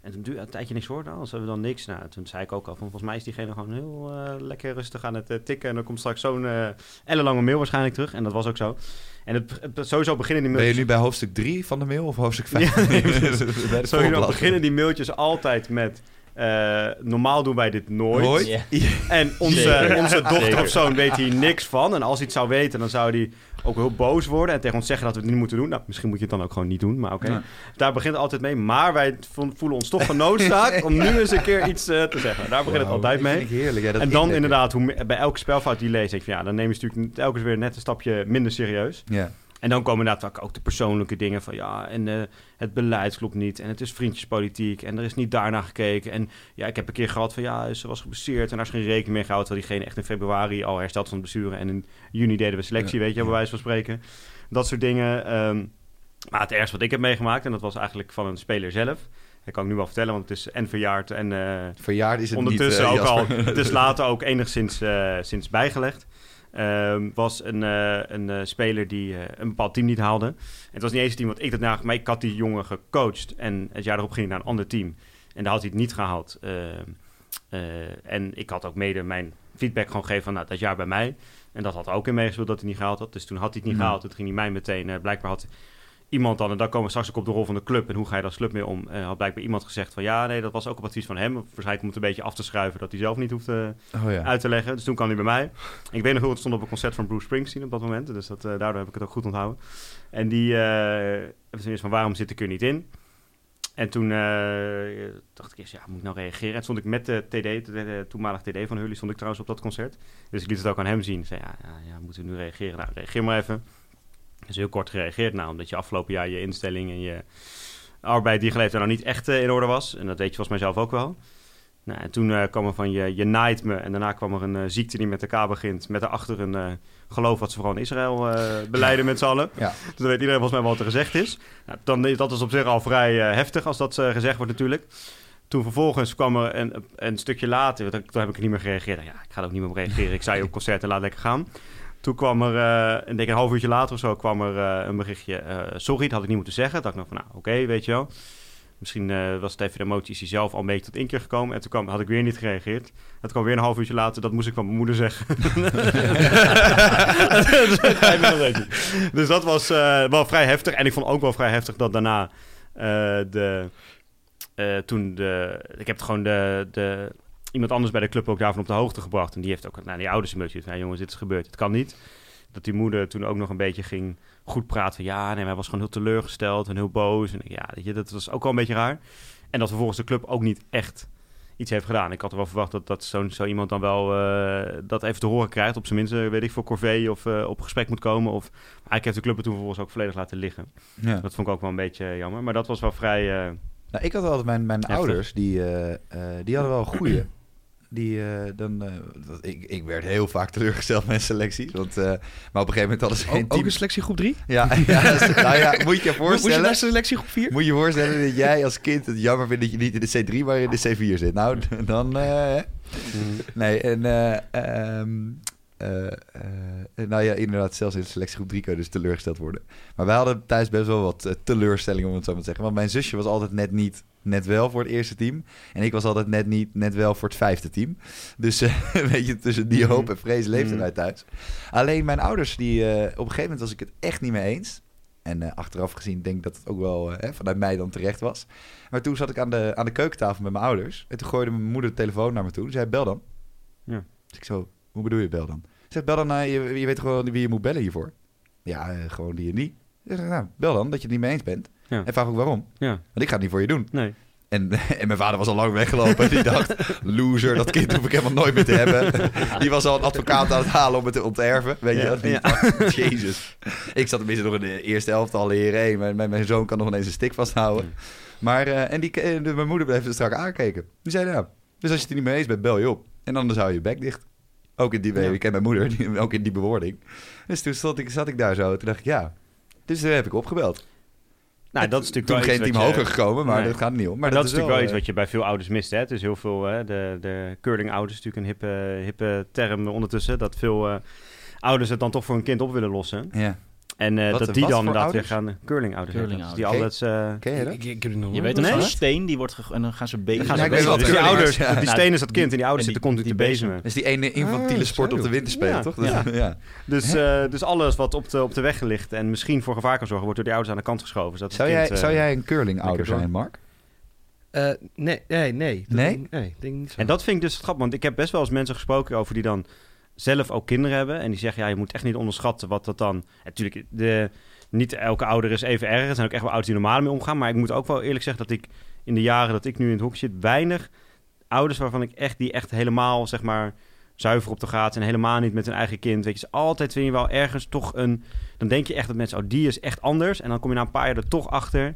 En toen duurde een tijdje niks hoor, dan hebben we dan niks. Nou, toen zei ik ook al van, volgens mij is diegene gewoon heel eh, lekker rustig aan het eh, tikken. En dan komt straks zo'n eh ellenlange mail waarschijnlijk terug. En dat was ook zo. En het, het- sowieso beginnen die Ben je mailtjes... nu bij hoofdstuk 3 van de mail of hoofdstuk 5? Ja, nee, precies. bij de Sowieso beginnen die mailtjes altijd met... eh, normaal doen wij dit nooit. Nooit? En onze, onze dochter of zoon weet hier niks van. En als hij het zou weten, dan zou hij ook heel boos worden. En tegen ons zeggen dat we het niet moeten doen. Nou, misschien moet je het dan ook gewoon niet doen. Maar oké. Ja. Daar begint het altijd mee. Maar wij vo- voelen ons toch genoodzaakt om nu eens een keer iets eh, te zeggen. Daar begint het altijd mee. vind ik heerlijk. Ja, dat En dan inderdaad, hoe, bij elke spelfout die je leest, denk ik van ja, dan neem je natuurlijk telkens weer net een stapje minder serieus. Ja. En dan komen inderdaad ook de persoonlijke dingen van ja, en eh, het beleid klopt niet. En het is vriendjespolitiek en er is niet daarna gekeken. En ja, ik heb een keer gehad van ja, ze was geblesseerd en daar is geen rekening mee gehouden. Terwijl diegene echt in februari al hersteld van het blessure. En in juni deden we selectie, Ja, weet je, bij wijze van spreken. Dat soort dingen. ehm, maar het ergste wat ik heb meegemaakt, en dat was eigenlijk van een speler zelf. Dat kan ik nu wel vertellen, want het is en verjaard en... eh, Verjaard is het Ondertussen niet, ook eh, al, Jasper. het is later ook enigszins sinds bijgelegd. Ehm, was een, eh, een eh, speler die eh, een bepaald team niet haalde. En het was niet eens het team wat ik dat nagemaakt, maar ik had die jongen gecoacht. En het jaar erop ging hij naar een ander team. En daar had hij het niet gehaald. Ehm, eh, en ik had ook mede mijn feedback gewoon gegeven van nou, dat jaar bij mij. En dat had ook in meegespeeld dat hij niet gehaald had. Dus toen had hij het niet gehaald. Toen ging hij mij meteen, blijkbaar had iemand dan, en daar komen we straks ook op de rol van de club en hoe ga je daar als club mee om, eh, had blijkbaar iemand gezegd van ja, nee, dat was ook op advies van hem. Waarschijnlijk om het een beetje af te schuiven dat hij zelf niet hoeft eh, Oh ja. uit te leggen. Dus toen kwam hij bij mij. Ik weet nog heel, het stond op een concert van Bruce Springsteen op dat moment, dus dat, eh, daardoor heb ik het ook goed onthouden. En die eerst van waarom zit ik er niet in? En toen dacht ik eerst, ja, moet ik nou reageren? En toen stond ik met de TD, de, de toenmalig TD van Hully, stond ik trouwens op dat concert. Dus ik liet het ook aan hem zien. Ik zei, ja, ja, ja, moeten we nu reageren? Nou, reageer maar even. Is heel kort gereageerd nou, omdat je afgelopen jaar je instelling en je arbeid die je geleverd hebt nou niet echt eh, in orde was. En dat deed je volgens mij zelf ook wel. Nou, en toen eh, kwam er van je, je naait me en daarna kwam er een eh, ziekte die met K begint. Met daarachter een geloof wat ze vooral in Israël beleiden met z'n allen. Ja. Dus dan weet iedereen volgens mij wel wat er gezegd is. Nou, dan is dat is op zich al vrij heftig als dat gezegd wordt natuurlijk. toen vervolgens kwam er een, een stukje later, toen heb ik er niet meer gereageerd. Ja, ik ga er ook niet meer op reageren. Ik zei je op concert en laat lekker gaan. Toen kwam er, ik denk een half uurtje later of zo, kwam er eh, een berichtje. eh, sorry, dat had ik niet moeten zeggen. Dat dacht ik nog van, nou, oké, weet je wel. Misschien was het even de emotie, is hij zelf al een beetje tot inkeer gekomen. En toen kwam, had ik weer niet gereageerd. Het kwam weer een half uurtje later, dat moest ik van mijn moeder zeggen. dus dat was wel vrij heftig. En ik vond ook wel vrij heftig dat daarna de... toen de... Ik heb gewoon de, de... Iemand anders bij de club ook daarvan op de hoogte gebracht. En die heeft ook naar die ouders een beetje van... Jongens, dit is gebeurd. Het kan niet. Dat die moeder toen ook nog een beetje ging goed praten. Ja, nee, hij was gewoon heel teleurgesteld en heel boos. En ja, weet je, dat was ook wel een beetje raar. En dat vervolgens de club ook niet echt iets heeft gedaan. Ik had er wel verwacht dat, dat zo, zo iemand dan wel eh, dat even te horen krijgt. Op zijn minst, eh, weet ik, voor Corvée of eh, op gesprek moet komen. Of eigenlijk heeft de club het toen vervolgens ook volledig laten liggen. Ja. Dat vond ik ook wel een beetje jammer. Maar dat was wel vrij... Nou, ik had altijd mijn, mijn Heftig. ouders, die, die hadden wel een goeie. Die, eh, dan, eh, dat, ik, ik werd heel vaak teleurgesteld met selecties. Want, eh, maar op een gegeven moment hadden ze geen Ook, ook team. een selectiegroep 3? Ja, ja, nou ja, moet je je Moest je voorstellen. naar selectiegroep 4? Moet je je voorstellen dat jij als kind het jammer vindt dat je niet in de C3, maar in de C4 zit. Nou, dan... eh, hè. nee, en... eh, eh, eh, nou ja, inderdaad, zelfs in de selectiegroep 3 kun je dus teleurgesteld worden. Maar wij hadden thuis best wel wat eh, teleurstellingen, om het zo maar te zeggen. Want mijn zusje was altijd net niet, net wel voor het eerste team. En ik was altijd net niet, net wel voor het vijfde team. Dus eh, weet je, tussen die Mhm. hoop en vrees leefden Mhm. wij thuis. Alleen mijn ouders, die, op een gegeven moment was ik het echt niet mee eens. En achteraf gezien denk ik dat het ook wel hè, vanuit mij dan terecht was. Maar toen zat ik aan de, aan de keukentafel met mijn ouders. En toen gooide mijn moeder de telefoon naar me toe. Ze zei, bel dan. Ja. Dus ik zo, hoe bedoel je bel dan? Ze zegt, bel dan, naar je, je weet wel wie je moet bellen hiervoor? Ja, eh, gewoon die en die. Zeg, nou, bel dan, dat je het niet mee eens bent. Ja. En vraag ook waarom. ja, Want ik ga het niet voor je doen. nee. En, en mijn vader was al lang weggelopen. En die dacht, loser, dat kind hoef ik helemaal nooit meer te hebben. Die was al een advocaat aan het halen om het te onterven. Weet je Ja, dat niet? Jezus. Ik zat tenminste nog in de eerste helft al leren. Hey, mijn, mijn, mijn zoon kan nog ineens een stick vasthouden. Maar, eh, en die, eh, de- mijn moeder bleef er strak aankijken. Die zei, nou, dus als je het er niet mee eens bent, bel je op. En anders hou je je bek dicht. Ook in die, Ja. ik ken mijn moeder, die, ook in die bewoording. Dus toen stond ik, zat ik daar zo. Toen dacht ik, ja. Dus toen heb ik opgebeld. Nou, dat is natuurlijk Toen wel geen team je- hoger gekomen, maar Nee. dat gaat niet om. Maar, Maar dat, is natuurlijk wel iets eh, wat je bij veel ouders mist. Hè? Het is heel veel, hè? De, de curling-ouders is natuurlijk een hippe, hippe term ondertussen. Dat veel eh, ouders het dan toch voor een kind op willen lossen. Ja. En eh, Wat- dat die dan inderdaad weer gaan... Curling-ouders. heet dat. Dus die Curling-ouders. altijd... eh, Ken je dat? Ik, ik heb het nog Je weet Nee? toch zo'n Nee? steen die wordt en dan gaan ze gaan Dus die ouders, ja. die steen is dat kind en die ouders en zitten continu te die bezemen. Dat is die ene infantiele Ah, sport zo. op de winter spelen, Ja, toch? ja. Dat- ja. Dus, eh, dus alles wat op de, op de weg ligt en misschien voor gevaar kan zorgen, wordt door die ouders aan de kant geschoven. zodat het Zou, kind, jij, eh, zou jij een curling-ouder zijn, Mark? Eh, nee, nee, nee. Dat Nee? denk- nee, denk niet zo. En dat vind ik dus grappig, want ik heb best wel eens mensen gesproken over die dan zelf ook kinderen hebben. En die zeggen, ja, je moet echt niet onderschatten wat dat dan... Natuurlijk, de, niet elke ouder is even erg. Er zijn ook echt wel ouders die normaal mee omgaan. Maar ik moet ook wel eerlijk zeggen dat ik in de jaren dat ik nu in het hoek zit... weinig ouders waarvan ik echt, die echt helemaal, zeg maar, zuiver op de gaten... en helemaal niet met hun eigen kind. Weet je, ze altijd vind je wel ergens toch een... Dan denk je echt dat mensen, oh, die is echt anders. En dan kom je na een paar jaar er toch achter...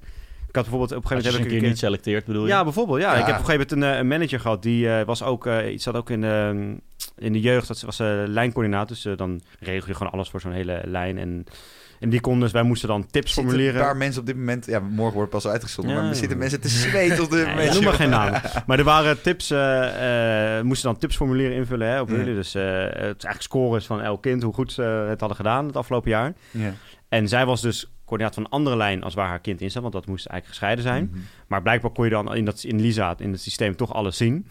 Ik had bijvoorbeeld op een gegeven moment... een heb ik keer niet selecteert, bedoel je? ja, bijvoorbeeld. Ja. Ja. Ik heb op een gegeven moment een, eh, een manager gehad. Die eh, was ook, eh, iets zat ook in de, in de jeugd. Dat was eh lijncoördinator. Dus eh, dan regel je gewoon alles voor zo'n hele lijn. En, en die kon dus, wij moesten dan tips Zitten formuleren. een paar mensen op dit moment... Ja, morgen wordt pas uitgezonden, Ja. maar er zitten mensen te zweten op dit moment. noem maar geen naam. Maar er waren tips, eh, moesten dan tipsformulieren invullen hè, op Ja. jullie. Dus het is eigenlijk scores van elk kind, hoe goed ze het hadden gedaan het afgelopen jaar. Ja. En zij was dus coördinator van een andere lijn als waar haar kind in zat, want dat moest eigenlijk gescheiden zijn. Mhm. Maar blijkbaar kon je dan in, dat, in Lisa, in het systeem, toch alles zien.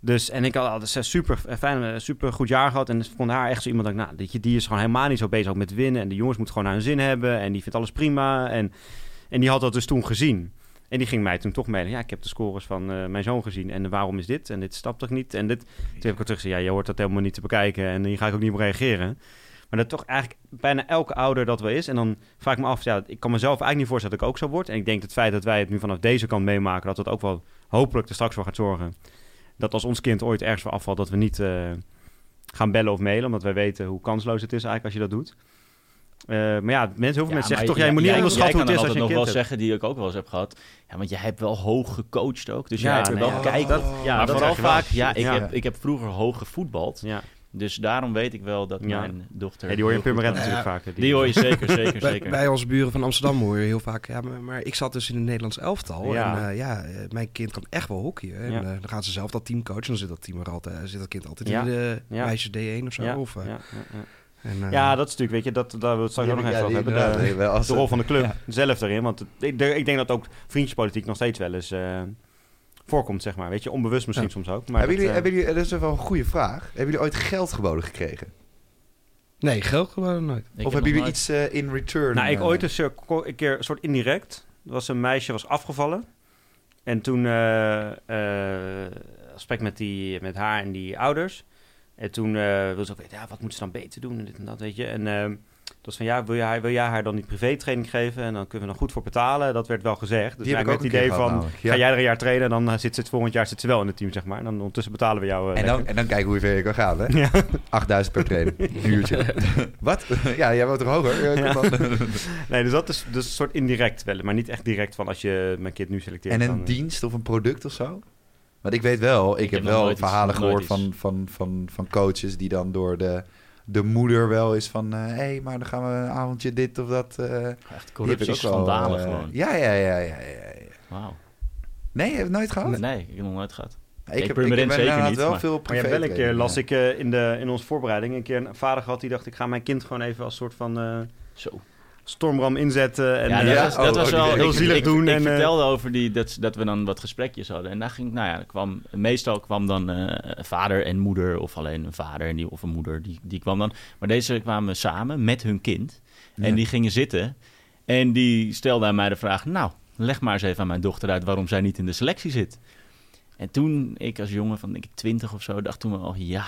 Dus, en ik had altijd een super fijn, een super goed jaar gehad. En vond haar echt zo iemand dat ik, nou, je, die is gewoon helemaal niet zo bezig met winnen. En de jongens moeten gewoon naar hun zin hebben. En die vindt alles prima. En, en die had dat dus toen gezien. En die ging mij toen toch mailen. Ja, ik heb de scores van eh, mijn zoon gezien. En waarom is dit? En dit snapt toch niet? En dit. Toen heb ik al terug ja, je hoort dat helemaal niet te bekijken. En hier ga ik ook niet op reageren. Maar dat toch eigenlijk bijna elke ouder dat wel is. En dan vraag ik me af, ja, ik kan mezelf eigenlijk niet voorstellen dat ik ook zo word. En ik denk dat het feit dat wij het nu vanaf deze kant meemaken, dat het ook wel hopelijk er straks voor gaat zorgen. Dat als ons kind ooit ergens voor afvalt, dat we niet eh, gaan bellen of mailen. Omdat wij weten hoe kansloos het is eigenlijk als je dat doet. Eh, maar ja, mensen, heel veel Ja, mensen zeggen toch, jij moet niet onderschatten hoe het is als je nog hebt. wel zeggen, die ik ook wel eens heb gehad. Ja, want jij hebt wel hoog gecoacht ook. Dus Ja, jij hebt nee, wel ja, kijk. dat- ja, maar dat vooral je vaak, ja ik, Ja. Heb, ik heb vroeger hoog gevoetbald. Dus daarom weet ik wel dat Ja. mijn dochter... Ja, die hoor je in Purmerend natuurlijk vaker. Die hoor je zeker, zeker, Bij, zeker. bij onze buren van Amsterdam hoor je heel vaak... Ja, maar, maar ik zat dus in het Nederlands elftal. Ja. En eh, ja, eh, mijn kind kan echt wel hockeyen. En Ja. eh, dan gaan ze zelf dat team coachen. Dan zit dat, team er altijd, zit dat kind altijd Ja. in de Ja. meisjes D1 of zo. Ja, Of, eh, ja, ja, ja. en, ja, dat is natuurlijk, weet je, dat, daar wil het straks ook nog even over hebben. De, rol van de club Ja. zelf erin. Want ik, ik denk dat ook vriendjespolitiek nog steeds wel eens eh, voorkomt, zeg maar. Weet je, onbewust misschien Ja. soms ook. Maar hebben, dat, jullie, eh, hebben jullie, dat is wel een goede vraag. Hebben jullie ooit geld geboden gekregen? Nee, geld gewoon nooit. Ik of heb hebben jullie nooit- iets eh, in return? Nou, ik eh, ooit een, een keer een soort indirect. Er was een meisje was afgevallen. En toen eh eh, gesprek met, die, met haar en die ouders. En toen eh wilde ze ook weten, ja, wat moet ze dan beter doen en dit en dat, weet je. En eh dat was van, ja, wil jij, wil jij haar dan niet privé-training geven? En dan kunnen we er goed voor betalen. Dat werd wel gezegd. Dus Die heb ik ook het idee keer van, gehad namelijk. Ja. ga jij er een jaar trainen... en dan eh, zit ze het volgend jaar zit ze wel in het team, zeg maar. En dan ondertussen betalen we jou eh, En dan, en dan kijken hoe ver je kan gaan, hè? Ja. 8000 per training. Een uurtje. Wat? ja, jij woont er hoger? Ja. Nee, dus dat is dus een soort indirect wel. Maar niet echt direct van als je mijn kind nu selecteert. en een dan, eh, dienst of een product of zo? Want ik weet wel, ik, Ik heb wel verhalen gehoord van, van, van, van coaches die dan door de, de moeder wel is van... Hé, hey, maar dan gaan we een avondje dit of dat... eh Echt die heb ik corruptie, ook wel, schandalen eh, gewoon. Ja, ja, ja, ja, ja, ja. Wauw. Nee, je hebt het nooit gehad? Nee, ik heb het nog nooit gehad. ik ik heb, ik heb zeker niet, wel maar- veel Maar ja, wel een keer las ik eh, in, de, in onze voorbereiding een keer een vader gehad die dacht ik ga mijn kind gewoon even als soort van eh, Zo. Stormram inzetten en ja, eh, dat ja, was, dat oh, was oh, wel heel ik, zielig ik, doen Ik, en, eh, vertelde over die, dat, dat we dan wat gesprekjes hadden. En daar ging, nou ja, er kwam, meestal kwam dan eh, vader en moeder, of alleen een vader en die, of een moeder, die, die kwam dan. Maar deze kwamen samen met hun kind. En Ja. die gingen zitten. En die stelde aan mij de vraag: Nou, leg maar eens even aan mijn dochter uit waarom zij niet in de selectie zit. En toen, ik als jongen van denk ik 20 of zo, dacht toen wel: Ja.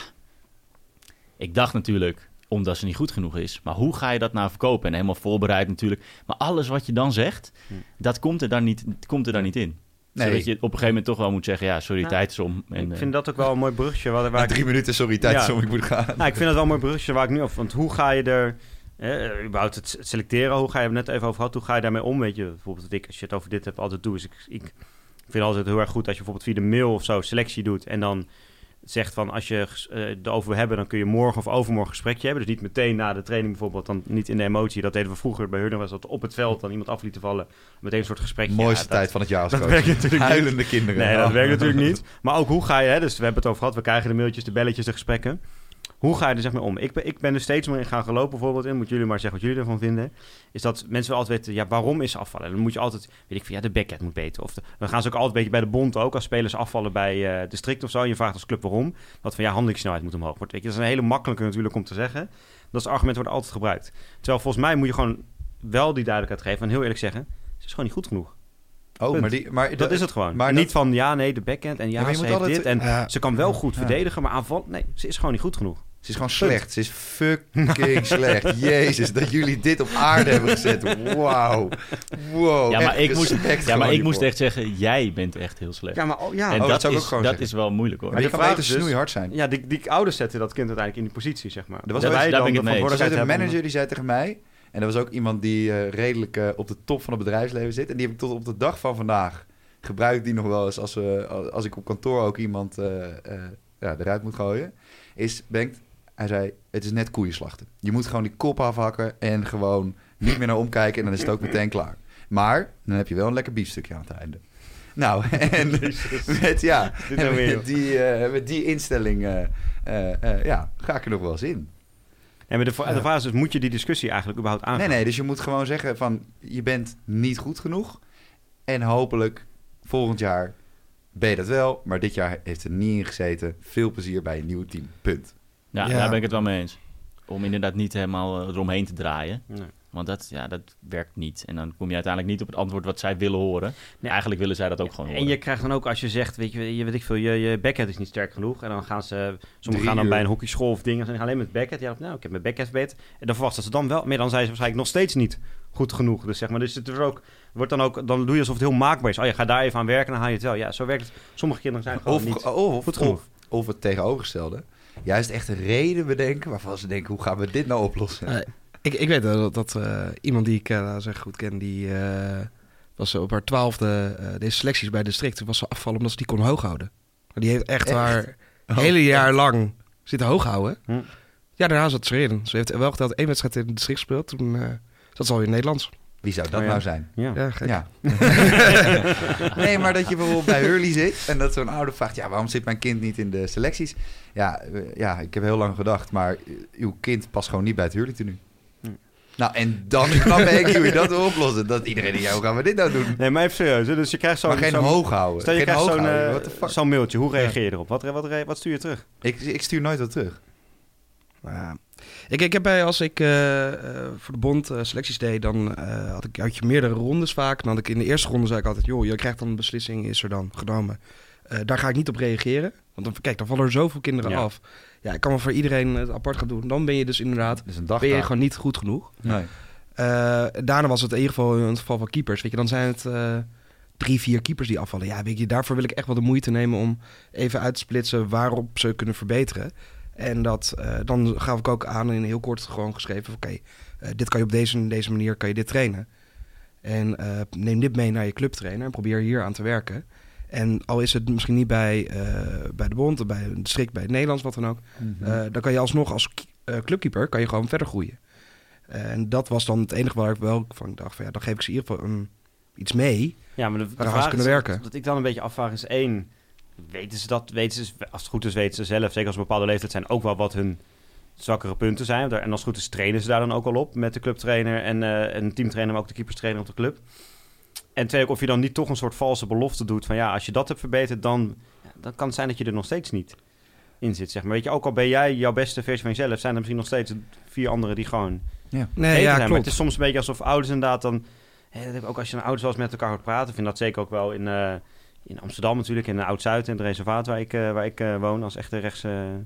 Ik dacht natuurlijk, omdat ze niet goed genoeg is. Maar hoe ga je dat nou verkopen? En helemaal voorbereid natuurlijk. Maar alles wat je dan zegt, Hm. dat komt er dan niet, komt er dan niet in. Nee. Zodat je op een gegeven moment toch wel moet zeggen: Ja, sorry, Ja. tijd is om. En, ik eh, vind dat ook wel een mooi brugje. Waar, waar ik, drie minuten, sorry, tijd Ja. is om ik moet gaan. nou, ik vind dat wel een mooi brugje waar ik nu over... Want hoe ga je er... Eh, überhaupt het het selecteren, hoe ga je het net even over gehad, hoe ga je daarmee om? Weet je, bijvoorbeeld wat ik, als je het over dit hebt, altijd doe. Is ik, ik vind altijd heel erg goed als je bijvoorbeeld via de mail of zo selectie doet en dan zegt van als je eh erover wil hebben, dan kun je morgen of overmorgen een gesprekje hebben. Dus niet meteen na de training bijvoorbeeld, dan niet in de emotie. Dat deden we vroeger bij Hurden, was dat op het veld dan iemand af lieten vallen. Meteen een soort gesprekje. Mooiste Ja, dat- tijd van het jaar als dat werkt natuurlijk niet. Huilende kinderen. Nee, dat Oh. werkt natuurlijk niet. Maar ook hoe ga je, hè, dus we hebben het over gehad, we krijgen de mailtjes, de belletjes, de gesprekken. Hoe ga je er zeg maar om? Ik ben, ik ben er steeds meer in gaan gelopen bijvoorbeeld in, moeten jullie maar zeggen wat jullie ervan vinden. Is dat mensen wel altijd weten, ja, waarom is afvallen? En dan moet je altijd, weet ik van, ja, de backhand moet beter. Of de- dan gaan ze ook altijd een beetje bij de bond ook, als spelers afvallen bij eh district of zo. En je vraagt als club waarom. Dat van, ja, handelingssnelheid moet omhoog worden. Weet je, dat is een hele makkelijke natuurlijk om te zeggen. Dat is argument wordt altijd gebruikt. Terwijl volgens mij moet je gewoon wel die duidelijkheid geven en heel eerlijk zeggen, ze is gewoon niet goed genoeg. Oh, Punt. maar, die, maar Dat is het gewoon. maar dat- niet van ja, nee, de backhand en ja, ze moet heeft altijd- dit. En ze kan wel goed verdedigen, maar aanval... Nee, ze is gewoon niet goed genoeg. Ze is gewoon slecht. Ze is fucking slecht. Jezus, dat jullie dit op aarde hebben gezet. Wauw. Wow. ja, maar ik moest, ja, maar ik moest echt zeggen: Jij bent echt heel slecht. Ja, maar oh, ja. en Oh, dat dat, zou ik ook is, gewoon dat zeggen. is wel moeilijk hoor. Maar je de kan is dus- snoeihard zijn. ja die, die ouders zetten dat kind uiteindelijk in die positie, zeg maar. Er was Dat wij dan de. Er verantwoordelijkheid een manager die zei tegen mij... En er was ook iemand die eh, redelijk eh, op de top van het bedrijfsleven zit. En die heb ik tot op de dag van vandaag... gebruik ik die nog wel eens als, we, als ik op kantoor ook iemand eh, eh, ja, eruit moet gooien. Is, Bengt, hij zei, het is net koeienslachten. Je moet gewoon die kop afhakken en gewoon niet meer naar omkijken. En dan is het ook meteen klaar. Maar dan heb je wel een lekker biefstukje aan het einde. Nou, en met, ja, en nou met, die, eh, met die instelling eh, eh, ja, ga ik er nog wel eens in. Nee, maar de, de vraag is dus, moet je die discussie eigenlijk überhaupt aangaan? Nee, nee, dus je moet gewoon zeggen van je bent niet goed genoeg. En hopelijk volgend jaar ben je dat wel. Maar dit jaar heeft er niet in gezeten. Veel plezier bij een nieuw team. Punt. Ja, Ja. daar ben ik het wel mee eens. Om inderdaad niet helemaal eh, eromheen te draaien. Nee. Want dat, ja, dat werkt niet. En dan kom je uiteindelijk niet op het antwoord wat zij willen horen. Nee. Eigenlijk willen zij dat ook gewoon En horen. je krijgt dan ook als je zegt, weet je, je weet ik veel, je, je backhand is niet sterk genoeg. En dan gaan ze, sommigen gaan dan bij een hockeyschool of dingen, en ze gaan alleen met backhand. Ja, nou, ik heb mijn backhand verbeterd. En dan verwachten ze dan wel, maar dan zijn ze waarschijnlijk nog steeds niet goed genoeg. Dus zeg maar, dus het is ook, wordt dan ook, dan doe je alsof het heel maakbaar is. Oh, je gaat daar even aan werken, dan haal je het wel. Ja, zo werkt het. Sommige kinderen zijn gewoon Of, niet of, goed genoeg. of, of het tegenovergestelde. Juist echt een reden bedenken waarvan ze denken, hoe gaan we dit nou oplossen? Eh, ik, ik weet dat, dat eh, iemand die ik eh, laten we zeggen, goed ken, die eh, was op haar twaalfde, eh deze selecties bij district, was ze afvallen omdat ze die kon hoog houden. Maar die heeft echt, Echt? haar Oh, hele jaar lang zitten hoog houden. Hm. Ja, daarna zat ze erin. Ze heeft wel geteld één wedstrijd in het district gespeeld. Toen eh, zat ze al in Nederlands. Wie zou dat Oh, ja. nou zijn? Ja. Ja, nee, maar dat je bijvoorbeeld bij Hurley zit en dat zo'n ouder vraagt: ja, waarom zit mijn kind niet in de selecties? Ja, eh, ja ik heb heel lang gedacht, maar uw kind past gewoon niet bij het Hurley tenue. Hm. Nou, en dan snap ik hoe je dat oplossen. Dat iedereen die hoe gaan we dit nou doen? Nee, maar even serieus. hè. Dus je krijgt zo'n... geen zo'n- hoog houden. Stel je geen krijgt zo'n eh, zo'n mailtje. Hoe reageer je erop? Wat, wat, wat stuur je terug? Ik, ik stuur nooit wat terug. Ja. Ik, ik heb bij, als ik eh, voor de bond selecties deed, dan had, ik, had je meerdere rondes vaak. Dan had ik in de eerste ronde zei ik altijd, joh, je krijgt dan een beslissing, is er dan genomen. Daar ga ik niet op reageren. Want dan, kijk, dan vallen er zoveel kinderen Ja. af. Ja, ik kan wel voor iedereen het apart gaan doen. Dan ben je dus inderdaad, een dag. ben je gewoon niet goed genoeg. Nee. Eh, daarna was het in ieder geval in het geval van keepers. Weet je, dan zijn het eh, drie, vier keepers die afvallen. Ja, weet je, daarvoor wil ik echt wel de moeite nemen om even uit te splitsen waarop ze kunnen verbeteren. En dat, eh, dan gaf ik ook aan in heel kort gewoon geschreven: oké, dit kan je op deze, deze manier kan je dit trainen. En neem dit mee naar je clubtrainer en probeer hier aan te werken. En al is het misschien niet bij, eh, bij de bond, bij een district, bij het Nederlands, wat dan ook. Mhm. Eh, dan kan je alsnog als eh, clubkeeper kan je gewoon verder groeien. En dat was dan het enige waar ik wel van dacht van ja, dan geef ik ze in ieder geval een, iets mee. Ja, maar de, de vraag kunnen is, werken? Wat ik dan een beetje afvraag is één... Weten ze dat? Weten ze, als het goed is, weten ze zelf, zeker als een bepaalde leeftijd zijn, ook wel wat hun zwakkere punten zijn. En als het goed is, trainen ze daar dan ook al op met de clubtrainer en, eh en teamtrainer, maar ook de keeperstrainer op de club. En twee, ook of je dan niet toch een soort valse belofte doet van ja, als je dat hebt verbeterd, dan, ja, dan kan het zijn dat je er nog steeds niet in zit. Zeg maar. Weet je, ook al ben jij jouw beste versie van jezelf, zijn er misschien nog steeds vier anderen die gewoon Nee, beter ja, zijn. Maar klopt. het is soms een beetje alsof ouders inderdaad dan... Hè, dat heb ik ook als je naar ouders wel eens met elkaar hoort praten... ik vind dat zeker ook wel in, eh, in Amsterdam natuurlijk... in Oud-Zuid en het reservaat waar ik, eh, waar ik eh, woon... als echte rechtse,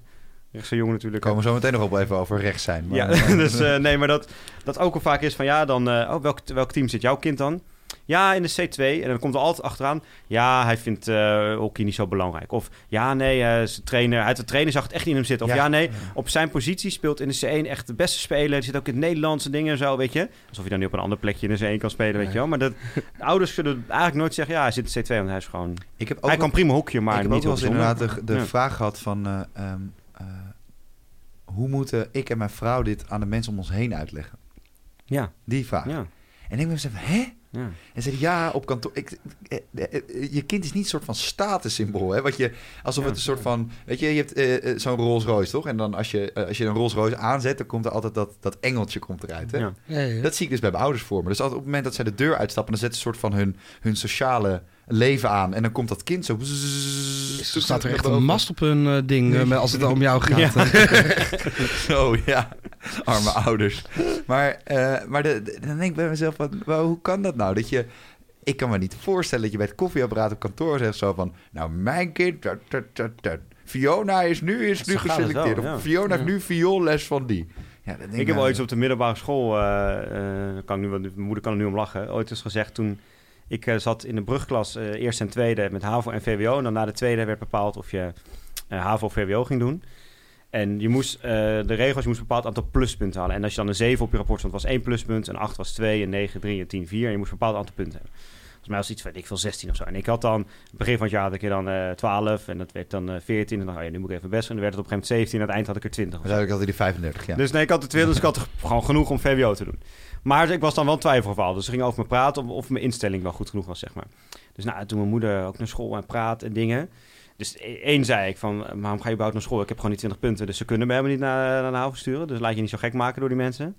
rechtse jongen natuurlijk. Komen we zo meteen nog op even over rechts zijn. Maar, Ja, dus eh, nee, maar dat, dat ook al vaak is van... ja, dan... eh, oh, welk, welk team zit jouw kind dan? Ja, in de C2. En dan komt er altijd achteraan... ja, hij vindt eh, hockey niet zo belangrijk. Of ja, nee, eh, zijn trainer... Uit de trainer zag het echt niet in hem zitten. Of Ja. ja, nee, op zijn positie speelt in de C1 echt de beste speler. Die zit ook in het Nederlandse dingen en zo, weet je. Alsof je dan niet op een ander plekje in de C1 kan spelen, weet je wel. Maar dat, de ouders zullen eigenlijk nooit zeggen... ja, hij zit in de C2, want hij is gewoon... ik heb ook hij kan prima hokje, maar ik heb niet ook wel eens inderdaad de, de Ja. vraag gehad van... eh, ehm, eh, hoe moeten ik en mijn vrouw dit aan de mensen om ons heen uitleggen? Ja, Die vraag. ja, En ik ben van, hè? Ja. En zei ja, op kantoor. Ik, eh, eh, je kind is niet een soort van statussymbool. Hè? Wat je, alsof Ja. het een soort van. Weet je, je hebt eh, zo'n Rolls Royce, toch? En dan als je, als je een Rolls Royce aanzet, dan komt er altijd dat, dat engeltje komt eruit. Hè? ja. Ja, ja. Dat zie ik dus bij mijn ouders voor me. Dus altijd op het moment dat zij de deur uitstappen, dan zetten ze een soort van hun, hun sociale leven aan. En dan komt dat kind zo. Er staat er echt een mast op hun eh, ding eh, met- als het om jou gaat. Ja. Zo, ja. Arme ouders. Maar, eh, maar de, de- dan denk ik bij mezelf, hoe kan dat nou? Dat je, ik kan me niet voorstellen dat je bij het koffieapparaat op kantoor zegt zo van... Nou, mijn kind, tut, tut, tut, tut. Fiona is nu, is Zo nu geselecteerd. wel, ja. Fiona heeft Ja. nu vioolles van die. Ja, denk Ik heb nou, ooit op de middelbare school, eh, eh, kan ik nu, mijn moeder kan er nu om lachen, ooit eens gezegd toen ik eh, zat in de brugklas, eh eerste en tweede met HAVO en VWO. En dan na de tweede werd bepaald of je eh, HAVO of VWO ging doen. En je moest, de regels, je moest een bepaald aantal pluspunten halen. En als je dan een 7 op je rapport stond, was 1 pluspunt, een 8 was 2, een 9, 3, een 10, 4. En je moest een bepaald aantal punten hebben. Volgens mij was het iets van, ik veel 16 of zo. En ik had dan, begin van het jaar had ik er dan eh 12 en dat werd dan eh 14. En dan, oh ja, nu moet ik even best. En dan werd het op een gegeven moment 17 en aan het eind had ik er 20 of Dan zo. zou ik altijd die 35, ja. Dus nee, ik had de 20, dus ik had er gewoon genoeg om VWO te doen. Maar ik was dan wel twijfelgeval. Dus ze gingen over me praten of, of mijn instelling wel goed genoeg was, zeg maar. Dus nou, toen mijn moeder ook naar school en praat en dingen. Dus e- één zei ik van, waarom ga je überhaupt naar school? Ik heb gewoon die 20 punten, dus ze kunnen me helemaal niet naar, naar de haven sturen. Dus laat je niet zo gek maken door die mensen.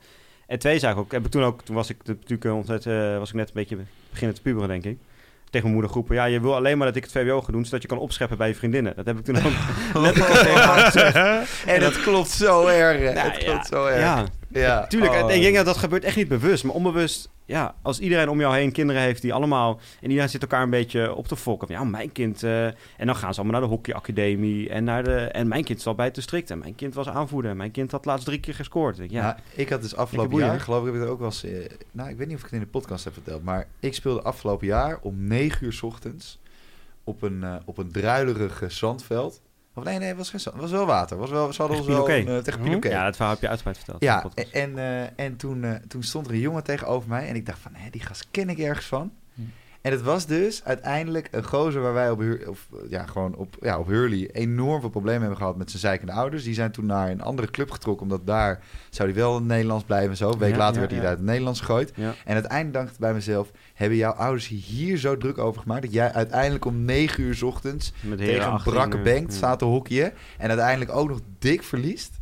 En twee zei ik ook, heb ik toen ook, toen was ik natuurlijk eh, ontzettend, eh, was ik net een beetje beginnen te puberen, denk ik. Tegen mijn moeder groepen, ja, je wil alleen maar dat ik het VWO ga doen, zodat je kan opscheppen bij je vriendinnen. Dat heb ik toen ook haar gezegd. En dat klopt zo erg. Nou, het ja, klopt zo erg. Ja, Ja. Tuurlijk, Oh. en ik denk dat dat gebeurt echt niet bewust, maar onbewust. Ja, als iedereen om jou heen kinderen heeft die allemaal... En iedereen zit elkaar een beetje op te fokken. Ja, mijn kind... eh, en dan gaan ze allemaal naar de hockeyacademie. En, naar de, en mijn kind zat bij het district. En mijn kind was aanvoerder. En mijn kind had laatst drie keer gescoord. Ik, Ja, Ja, ik had dus afgelopen jaar, geloof ik, heb ik het ook wel eens... eh, nou, ik weet niet of ik het in de podcast heb verteld, maar ik speelde afgelopen jaar om 9 uur 's ochtends op een, eh, op een druilerige zandveld. Of nee, nee, het was geen zand. Het was wel water. Was wel, ze hadden ons wel eh, tegen Hm? Pinoquet. ja dat verhaal heb je uitgebreid verteld. Ja, podcast. en, eh, en toen, eh, toen stond er een jongen tegenover mij en ik dacht van, hé, die gast ken ik ergens van. En het was dus uiteindelijk een gozer waar wij op, of, ja, gewoon op, ja, op Hurley enorm veel problemen hebben gehad met zijn zeikende ouders. Die zijn toen naar een andere club getrokken, omdat daar zou hij wel in het Nederlands blijven en zo. Een week Ja, later ja, werd hij ja. uit het Nederlands gegooid. En uiteindelijk dacht ik bij mezelf, hebben jouw ouders hier, zo druk over gemaakt... dat jij uiteindelijk om negen uur 's ochtends Met tegen een 18, brakke bank staat te hockeyen... en uiteindelijk ook nog dik verliest?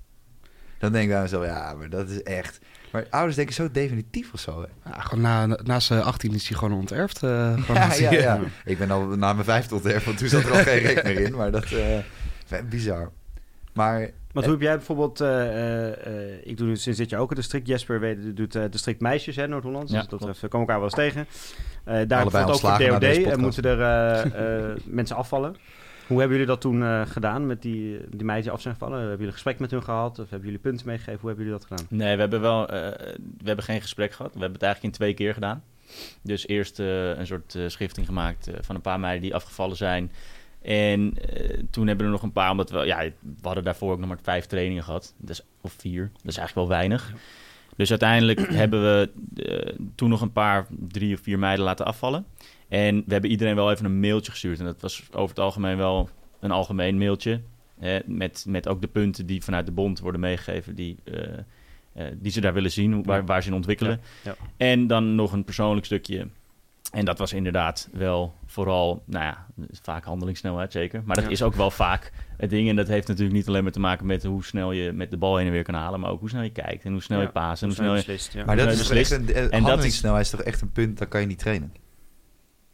Dan denk ik bij mezelf, ja, maar dat is echt... Maar ouders denken zo definitief of zo, hè? Ja, gewoon na, na zijn 18 is hij gewoon onterfd. eh, gewoon Ja, ja, ja. Ik ben al na mijn vijfde tot erf, want toen zat er al geen reek meer in. Maar dat eh vet bizar. Maar Want hoe heb jij bijvoorbeeld, eh, eh, eh, ik doe nu sinds dit jaar ook het district, Jesper weet, doet eh district meisjes, hè, Noord-Holland. Ja, dus dat klopt. we komen elkaar wel eens tegen. Eh daar Allebei bijvoorbeeld ook voor DOD en moeten er eh, eh, mensen afvallen. Hoe hebben jullie dat toen eh, gedaan met die, die meiden die af zijn gevallen? Hebben jullie gesprek met hun gehad of hebben jullie punten meegegeven? Hoe hebben jullie dat gedaan? Nee, we hebben wel eh, we hebben geen gesprek gehad. We hebben het eigenlijk in twee keer gedaan. Dus eerst eh, een soort schifting gemaakt van een paar meiden die afgevallen zijn. En toen hebben we er nog een paar, omdat we, ja, we hadden daarvoor ook nog maar vijf trainingen gehad. Dus, of vier. Dat is eigenlijk wel weinig. Dus uiteindelijk hebben we toen nog een paar, drie of vier meiden laten afvallen. En we hebben iedereen wel even een mailtje gestuurd. En dat was over het algemeen wel een algemeen mailtje. Hè, met, met ook de punten die vanuit de bond worden meegegeven, die, eh, eh, die ze daar willen zien, waar, waar ze in ontwikkelen. Ja, En dan nog een persoonlijk stukje. En dat was inderdaad wel vooral, nou ja, vaak handelingssnelheid zeker. Maar dat Ja. is ook wel vaak het ding. En dat heeft natuurlijk niet alleen maar te maken met hoe snel je met de bal heen en weer kan halen, maar ook hoe snel je kijkt en hoe snel Ja, je paast en hoe snel je... beslist, ja. maar dat is ligt- een, dat en is- handelingssnelheid is toch echt een punt, dat kan je niet trainen.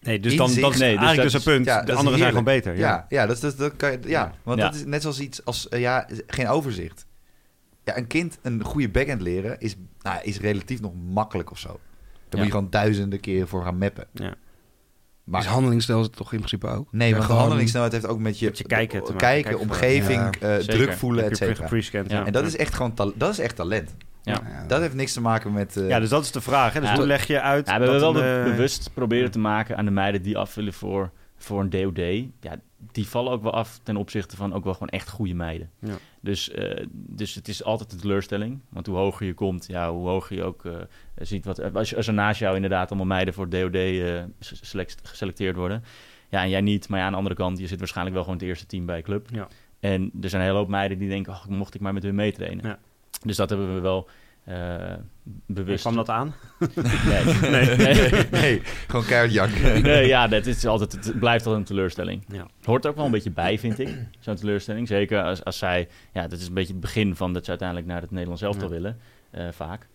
Nee, dus dan, dat is nee, dus eigenlijk dat dus een punt. Ja, de is anderen zijn gewoon beter. Ja, Ja. ja, dat, is, dat, dat kan je, ja. Ja. want Ja. dat is net zoals iets als, eh, ja, geen overzicht. Ja, een kind een goede backhand leren is, nou, is relatief nog makkelijk of zo. Daar Ja. moet je gewoon duizenden keer voor gaan mappen. Ja. Maar Dus is het toch in principe ook? Nee, want de gewoon- handelingssnelheid heeft ook met je, Met je kijken kijken, Kijken omgeving, Ja, eh, druk voelen, et cetera. En dat is echt gewoon ta- dat is echt talent. Ja. Dat heeft niks te maken met. eh, Ja, dus dat is de vraag. Hè? Dus Ja. hoe leg je uit... Ja, we hebben wel een, bewust proberen te maken aan de meiden die afvullen voor, voor een DOD. Ja, die vallen ook wel af ten opzichte van ook wel gewoon echt goede meiden. Ja. Dus, eh, dus het is altijd een teleurstelling. Want hoe hoger je komt, ja, hoe hoger je ook eh, ziet wat... Als, als er naast jou inderdaad allemaal meiden voor DOD eh, select- geselecteerd worden... Ja, en jij niet. Maar ja, aan de andere kant, je zit waarschijnlijk wel gewoon het eerste team bij je club. Ja. En er zijn een hele hoop meiden die denken, oh, mocht ik maar met hun meetrainen. Ja. Dus dat hebben we wel eh, En bewust... kwam dat aan? Nee, nee, nee. nee, gewoon keihard janken. Nee, ja, dat is altijd, het blijft altijd een teleurstelling. Ja. Hoort er ook wel een beetje bij, vind ik, zo'n teleurstelling. Zeker als, als zij, ja, dat is een beetje het begin van dat ze uiteindelijk naar het Nederlands elftal Ja. willen, eh, vaak.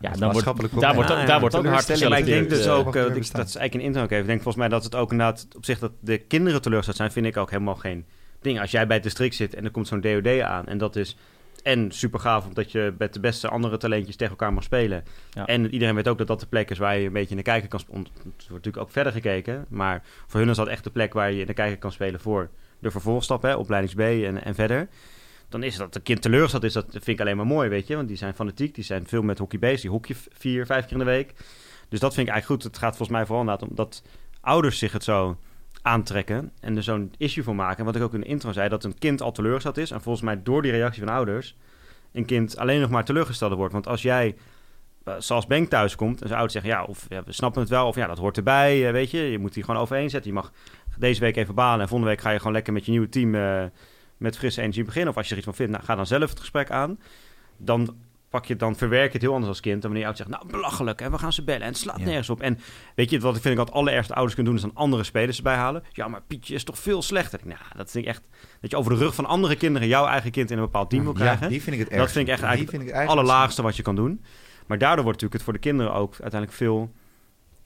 Ja, dan wordt, maatschappelijk daar ook- wordt, Ja, ook, ja, daar wordt ook hard Maar ik denk dus ook, bestaan. dat is eigenlijk een intro ook even. Ik denk volgens mij dat het ook inderdaad op zich dat de kinderen teleurgesteld zijn, vind ik ook helemaal geen ding. Als jij bij het district zit en er komt zo'n DOD aan en dat is en super gaaf omdat je met de beste andere talentjes tegen elkaar mag spelen. Ja. En iedereen weet ook dat dat de plek is waar je een beetje in de kijker kan spelen. Er wordt natuurlijk ook verder gekeken, maar voor hun is dat echt de plek waar je in de kijker kan spelen voor de vervolgstap, hè, opleidings B en, en verder. Dan is dat een kind teleurgesteld is, dat vind ik alleen maar mooi, weet je. Want die zijn fanatiek, die zijn veel met hockey bezig. Die hockey vier, vijf keer in de week. Dus dat vind ik eigenlijk goed. Het gaat volgens mij vooral inderdaad om dat ouders zich het zo aantrekken en er zo'n issue van maken. Wat ik ook in de intro zei, dat een kind al teleurgesteld is. En volgens mij door die reactie van ouders een kind alleen nog maar teleurgesteld wordt. Want als jij, eh, zoals Bank thuis komt en zijn ouders zeggen... ja, of ja, we snappen het wel, of ja, dat hoort erbij, eh, weet je. Je moet die gewoon overeen zetten. Je mag deze week even balen en volgende week ga je gewoon lekker met je nieuwe team... eh, met frisse energie beginnen. Of als je er iets van vindt, nou, ga dan zelf het gesprek aan. Dan pak je dan verwerk je het heel anders als kind. Dan wanneer je oud zegt, nou belachelijk, en we gaan ze bellen en het slaat Ja. nergens op. En weet je, wat ik vind ik het allerergste ouders kunnen doen, is dan andere spelers erbij halen. Ja, maar Pietje is toch veel slechter. Nou, dat vind ik echt, dat je over de rug van andere kinderen jouw eigen kind in een bepaald team wil Ja, krijgen. die vind ik het dat ergste. vind ik echt eigenlijk vind ik het eigenlijk allerlaagste wat je kan doen. Maar daardoor wordt natuurlijk het voor de kinderen ook uiteindelijk veel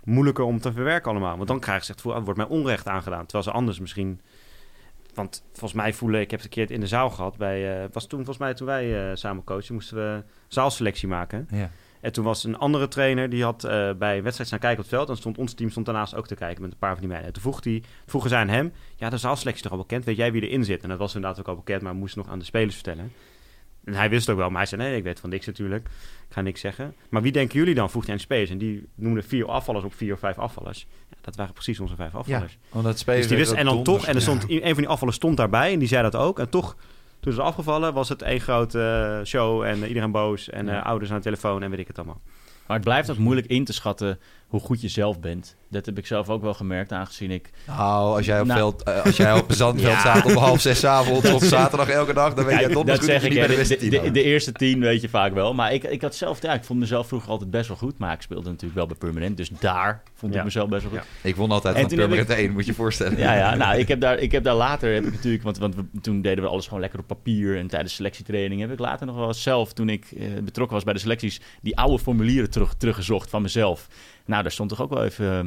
moeilijker om te verwerken allemaal. Want dan krijgen ze het gevoel, ah, wordt mij onrecht aangedaan. Terwijl ze anders misschien... Want volgens mij voelen, ik heb het een keer in de zaal gehad. Bij, eh, was toen volgens mij toen wij eh, samen coachen, moesten we zaalselectie maken. Ja. En toen was een andere trainer, die had eh, bij een wedstrijd staan kijken op het veld. En stond ons team stond daarnaast ook te kijken met een paar van die meiden. En toen vroeg die, vroegen zij aan hem, ja, de zaalselectie is toch al bekend? Weet jij wie erin zit? En dat was inderdaad ook al bekend, maar moesten nog aan de spelers vertellen. En hij wist het ook wel, maar hij zei, nee, ik weet van niks natuurlijk. Ik ga niks zeggen. Maar wie denken jullie dan, vroeg hij aan de spelers. En die noemden vier afvallers op vier of vijf afvallers. Dat waren precies onze vijf ja, afvallers. omdat Dus die wist, en dan toch, en er stond, een van die afvallers stond daarbij en die zei dat ook. En toch, toen ze afgevallen, was het één grote eh, show en iedereen boos. En Ja. eh, ouders aan de telefoon en weet ik het allemaal. Maar het blijft ook moeilijk in te schatten hoe goed je zelf bent. Dat heb ik zelf ook wel gemerkt, aangezien ik... Nou, als jij op, Nou. veld, eh, als jij op zandveld Ja. staat om half zes 's avonds op zaterdag elke dag, dan weet jij donders dat goed zeg dat je ik, niet bij de de, beste de, team de eerste tien weet je vaak wel. Maar ik, ik had zelf, ja, ik vond mezelf vroeger altijd best wel goed. Maar ik speelde natuurlijk wel bij Permanent. Dus daar vond Ja. ik mezelf best wel goed. Ja. Ik won altijd En van Purmerend 1, moet je je voorstellen. Ja, ja, nou, ik heb daar, ik heb daar later, heb ik natuurlijk, want, want we, toen deden we alles gewoon lekker op papier en tijdens selectietraining heb ik later nog wel zelf, toen ik eh, betrokken was bij de selecties, die oude formulieren terug, teruggezocht van mezelf. Nou, daar stond toch ook wel even, eh,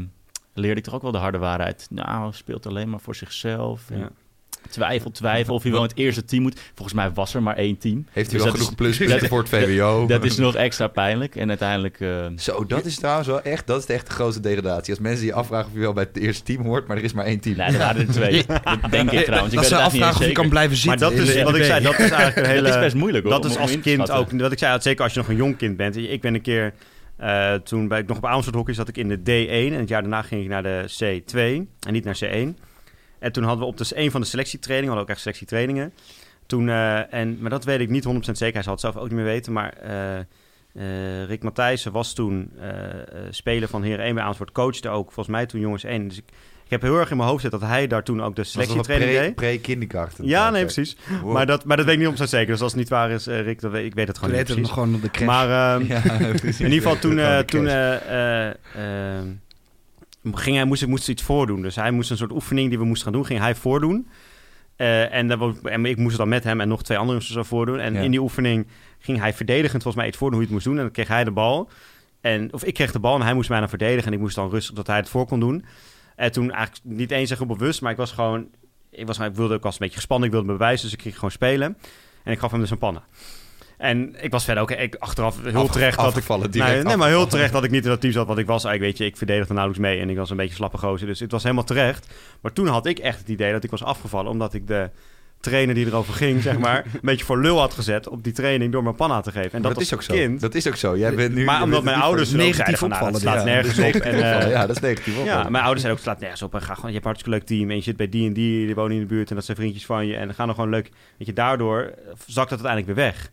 leerde ik toch ook wel de harde waarheid. Nou, speelt alleen maar voor zichzelf. Ja. Twijfel, twijfel of hij wel in het eerste team moet. Volgens mij was er maar één team. Heeft hij Dus wel genoeg is- pluspunten dat- voor het VWO? Dat is nog extra pijnlijk. En uiteindelijk... eh, Zo, dat is trouwens wel echt, dat is echt de grootste degradatie. Als mensen je afvragen of je wel bij het eerste team hoort, maar er is maar één team. nee, er waren er twee. Dat denk ik trouwens. Ik dat weet ze afvragen of je zeker. kan blijven zitten. Maar dat is wat ik zei, dat is eigenlijk een hele... Dat is best moeilijk hoor. Dat is als kind ook, wat ik zei, zeker als je nog een jong kind bent. Ik ben een keer, eh, toen bij, nog op Amersfoort hockey zat ik in de D1 en het jaar daarna ging ik naar de C2 en niet naar C1. En toen hadden we op dus een van de selectietrainingen, we hadden ook echt selectietrainingen. Toen, eh, en, maar dat weet ik niet 100% zeker, hij zal het zelf ook niet meer weten. Maar eh, Rick Matthijssen was toen speler van Heren 1 bij Amersfoort, coachte ook volgens mij toen jongens 1. Dus ik, ik heb heel erg in mijn hoofd zitten dat hij daar toen ook de selectietraining deed. pre- pre-kindergarten. Ja, nee, precies. Wow. Maar, dat, maar dat weet ik niet om zeker. Dus als het niet waar is, eh, Rick, dat weet, ik weet het gewoon niet heette het precies. nog gewoon de crash. Maar ehm, Ja, in ieder geval toen, eh, ging hij, moest, moest iets voordoen. Dus hij moest een soort oefening die we moesten gaan doen, ging hij voordoen. En, dat, en ik moest het dan met hem en nog twee anderen zo voordoen. En Ja. in die oefening ging hij verdedigend volgens mij iets voordoen hoe hij het moest doen. En dan kreeg hij de bal. En, of ik kreeg de bal en hij moest mij dan verdedigen. En ik moest dan rustig dat hij het voor kon doen. En toen eigenlijk niet eens echt bewust, maar ik was gewoon... Ik, was, ik wilde ook als een beetje gespannen, ik wilde me bewijzen. Dus ik ging gewoon spelen. En ik gaf hem dus een pannen. En ik was verder ook ik, achteraf heel terecht dat ik... direct Nee, nee, maar heel terecht dat ik niet in dat team zat. Want ik was eigenlijk, weet je, ik verdedigde nauwelijks mee. En ik was een beetje slappe gozer. Dus het was helemaal terecht. Maar toen had ik echt het idee dat ik was afgevallen. Omdat ik de trainer die erover ging, zeg maar... een beetje voor lul had gezet op die training door mijn panna te geven. En dat, dat is ook als zo. kind... Dat is ook zo. Jij bent nu, maar omdat mijn ouders negatief van, nou, dat opvallen, slaat Ja, nergens dus op. En, opvallen. ja, dat is negatief ja, opvallen. mijn ouders zeiden ook, slaat nergens op. En ga gewoon, je hebt een hartstikke leuk team. En je zit bij die en die, die wonen in de buurt. En dat zijn vriendjes van je. En dan gaan er gewoon leuk... Weet je, daardoor zakt dat uiteindelijk weer weg.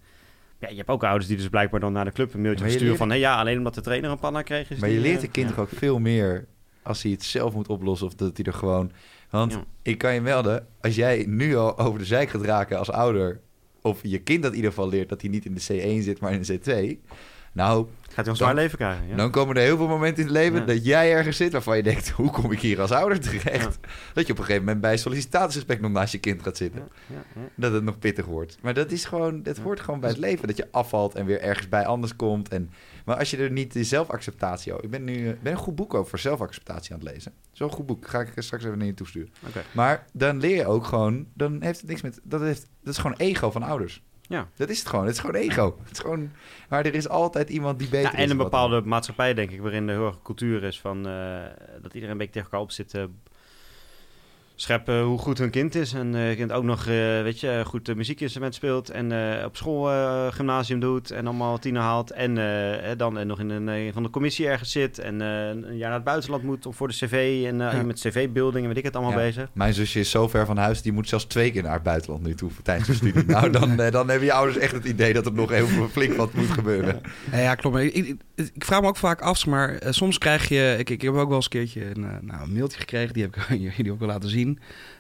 Ja, je hebt ook ouders die dus blijkbaar dan naar de club een mailtje sturen leert- van... Hé, ja, alleen omdat de trainer een panna kreeg is Maar je leert eh, een kind ja. ook veel meer als hij het zelf moet oplossen of dat hij er gewoon... Want Ja. ik kan je melden, als jij nu al over de zijk gaat raken als ouder... of je kind dat in ieder geval leert dat hij niet in de C1 zit, maar in de C2... Nou, Gaat hij een zwaar leven krijgen, ja. dan komen er heel veel momenten in het leven Ja. dat jij ergens zit waarvan je denkt... hoe kom ik hier als ouder terecht? Dat je op een gegeven moment bij sollicitatiegesprek nog naast je kind gaat zitten. Ja, ja, ja. Dat het nog pittig wordt. Maar dat is gewoon, dat hoort gewoon bij het leven. Dat je afvalt en weer ergens bij anders komt. En, maar als je er niet de zelfacceptatie... Ik ben nu ik ben een goed boek over zelfacceptatie aan het lezen. Zo'n goed boek. Ga ik straks even naar je toesturen. Oké. Maar dan leer je ook gewoon... Dan heeft het niks met... Dat, heeft, dat is gewoon ego van ouders. Ja. Dat is het gewoon. Het is gewoon ego. Het is gewoon... Maar er is altijd iemand die beter Ja, is. en een of wat bepaalde maatschappij, denk ik, waarin de heel erg cultuur is van eh, dat iedereen een beetje tegen elkaar op zit. te scheppen hoe goed hun kind is. En eh kind ook nog, eh, weet je, goed uh, muziekinstrument speelt. En eh, op school eh, gymnasium doet. En allemaal tiener haalt. En eh, eh, dan eh, nog in een eh, van de commissie ergens zit. En eh, een jaar naar het buitenland moet om voor de cv. En eh, Ja. met cv-building en weet ik het allemaal Ja. bezig. Mijn zusje is zo ver van huis, die moet zelfs twee keer naar het buitenland nu toe voor tijdens de studie. nou, dan, eh, dan hebben je ouders echt het idee dat er nog heel veel flink wat moet gebeuren. Ja, ja, klopt. Ik, ik, ik vraag me ook vaak af, maar eh, soms krijg je... Ik, ik heb ook wel eens een keerje een, eh, nou, een mailtje gekregen, die heb ik jullie ook wel laten zien.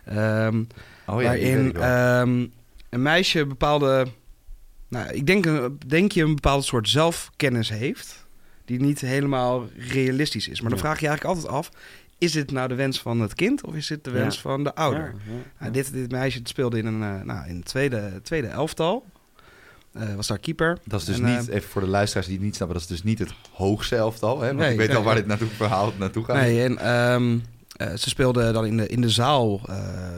Ehm, Oh ja, waarin ehm, een meisje bepaalde... Nou, ik denk, een- denk je een bepaalde soort zelfkennis heeft... die niet helemaal realistisch is. Maar dan vraag je eigenlijk altijd af... is dit nou de wens van het kind of is dit de Ja. wens van de ouder? Ja, ja, Nou, dit, dit meisje speelde in een eh, nou, in het tweede, tweede elftal. Eh, was daar keeper. Dat is dus En, eh, niet, even voor de luisteraars die het niet snappen, dat is dus niet het hoogste elftal. Hè? Want Nee, ik weet al waar dit naartoe verhaal naartoe gaat. Nee, en ehm, eh, ze speelde dan in de, in de zaal eh,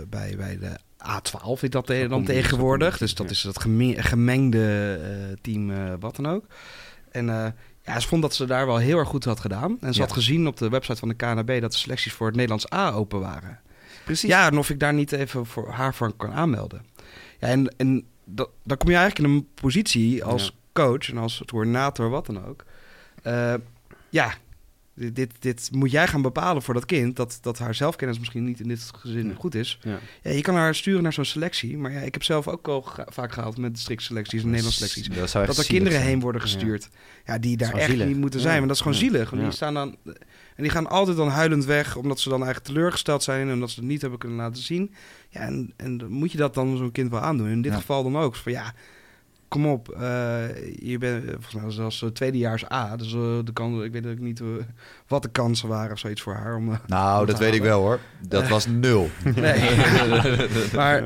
bij, bij de A12, is dat te- dan tegenwoordig. Dus dat is het geme- gemengde eh, team, eh, wat dan ook. En eh, ja, ze vond dat ze daar wel heel erg goed had gedaan. En ze Ja. had gezien op de website van de KNB dat de selecties voor het Nederlands A open waren. Precies. Ja, en of ik daar niet even voor haar van kan aanmelden. Ja, en, en dat, dan kom je eigenlijk in een positie als Ja. coach en als coördinator, wat dan ook. Eh, ja, Dit, dit, moet jij gaan bepalen voor dat kind. Dat, dat haar zelfkennis misschien niet in dit gezin Ja. goed is. Ja. Ja, je kan haar sturen naar zo'n selectie. Maar ja, ik heb zelf ook al ga- vaak gehaald met districtselecties en Nederlandse selecties. Dat, er kinderen zijn. heen worden gestuurd. Ja, die daar echt zielig. niet moeten zijn. Want dat is gewoon zielig. Want die staan dan... En die gaan altijd dan huilend weg, omdat ze dan eigenlijk teleurgesteld zijn... en omdat ze het niet hebben kunnen laten zien. Ja, en, en dan moet je dat dan zo'n kind wel aandoen. In dit geval dan ook. Van ja, kom op. eh, je bent eh, volgens mij zelfs eh, tweedejaars A. Dus de kans, ik weet ook niet wat de kansen waren of zoiets voor haar. Om, Nou, om dat weet ik wel hoor. Dat was nul. Nee. maar,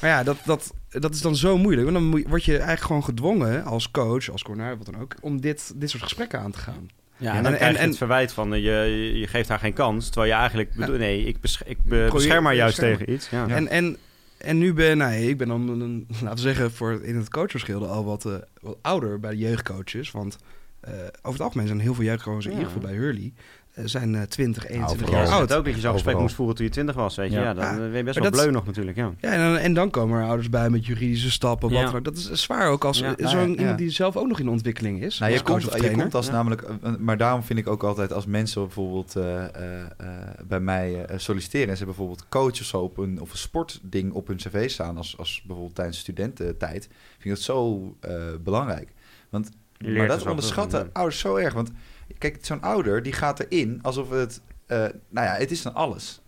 maar ja, dat, dat, dat is dan zo moeilijk. Want dan moet je- word je eigenlijk gewoon gedwongen als coach, als corner, wat dan ook, om dit, dit soort gesprekken aan te gaan. Ja, en En- dan en- krijg je en- het verwijt van je, je, geeft haar geen kans. Terwijl je eigenlijk... Ja. bedoel- nee, ik, besch ik bescherm haar juist beschermen. tegen iets. Ja. Ja. En, en, en nu ben nee, ik ben dan, een, laten we zeggen, voor in het coachverschilde al wat, eh, wat ouder bij de jeugdcoaches. Want eh, over het algemeen zijn heel veel jeugdcoaches, in ieder geval bij Hurley, zijn eh 20, 21 overal. jaar Je oud. het ook dat je zo'n gesprek moest voeren toen je 20 was, weet je. Ja. Ja, dan Ja. eh, ben je best Maar wel dat- bleu nog natuurlijk, ja. Ja, en dan, en dan komen er ouders bij met juridische stappen. Wat dan. Dat is zwaar ook als Ja. zo'n Nou ja, iemand die zelf ook nog in ontwikkeling is. Nou, je, komt, je als Ja. namelijk... eh, Maar daarom vind ik ook altijd als mensen bijvoorbeeld eh, eh, eh, bij mij eh, solliciteren... en ze bijvoorbeeld coach of zo op een, of een sportding op hun cv staan... als, als bijvoorbeeld tijdens studententijd... vind ik dat zo eh, belangrijk. Want, maar dat zoveel onderschatten ouders zo erg. Want kijk, zo'n ouder die gaat erin alsof het... eh, nou ja, het is dan alles.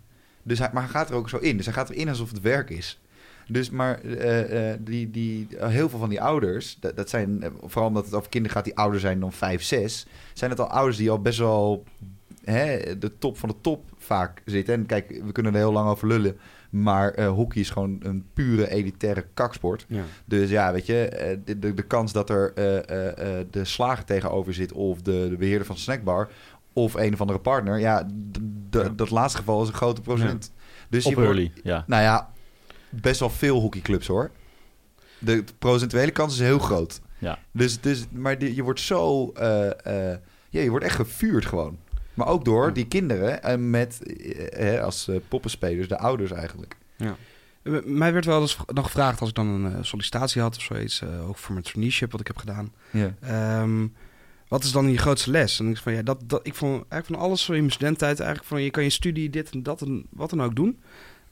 Dus hij, maar hij gaat er ook zo in. Dus hij gaat erin alsof het werk is. Dus maar eh, eh, die, die, heel veel van die ouders, dat, zijn, vooral omdat het over kinderen gaat die ouder zijn dan 5, 6, zijn het al ouders die al best wel hè, de top van de top vaak zitten. En kijk, we kunnen er heel lang over lullen, maar eh, hockey is gewoon een pure elitaire kaksport. Ja. Dus ja, weet je, eh, de, de, de kans dat er eh, de slager tegenover zit of de, de beheerder van de snackbar of een of andere partner, ja, Ja. dat laatste geval is een grote procent. Dus Op je wordt- Hurley, ja. nou ja, best wel veel hockeyclubs hoor. De procentuele kans is heel groot. Ja. Dus, dus, maar je wordt zo... ja, je wordt echt gevuurd gewoon. Maar ook door die kinderen en met, eh, hè, als eh, poppenspelers, de ouders eigenlijk. Eh, Mij werd wel eens dan gevraagd als ik dan een eh, sollicitatie had of zoiets, eh, ook voor mijn traineeship wat ik heb gedaan. Ja. Ehm, wat is dan je grootste les? En ik van ja, dat, dat ik vond eigenlijk van alles in mijn studententijd eigenlijk van je kan je studie dit en dat en wat dan ook doen.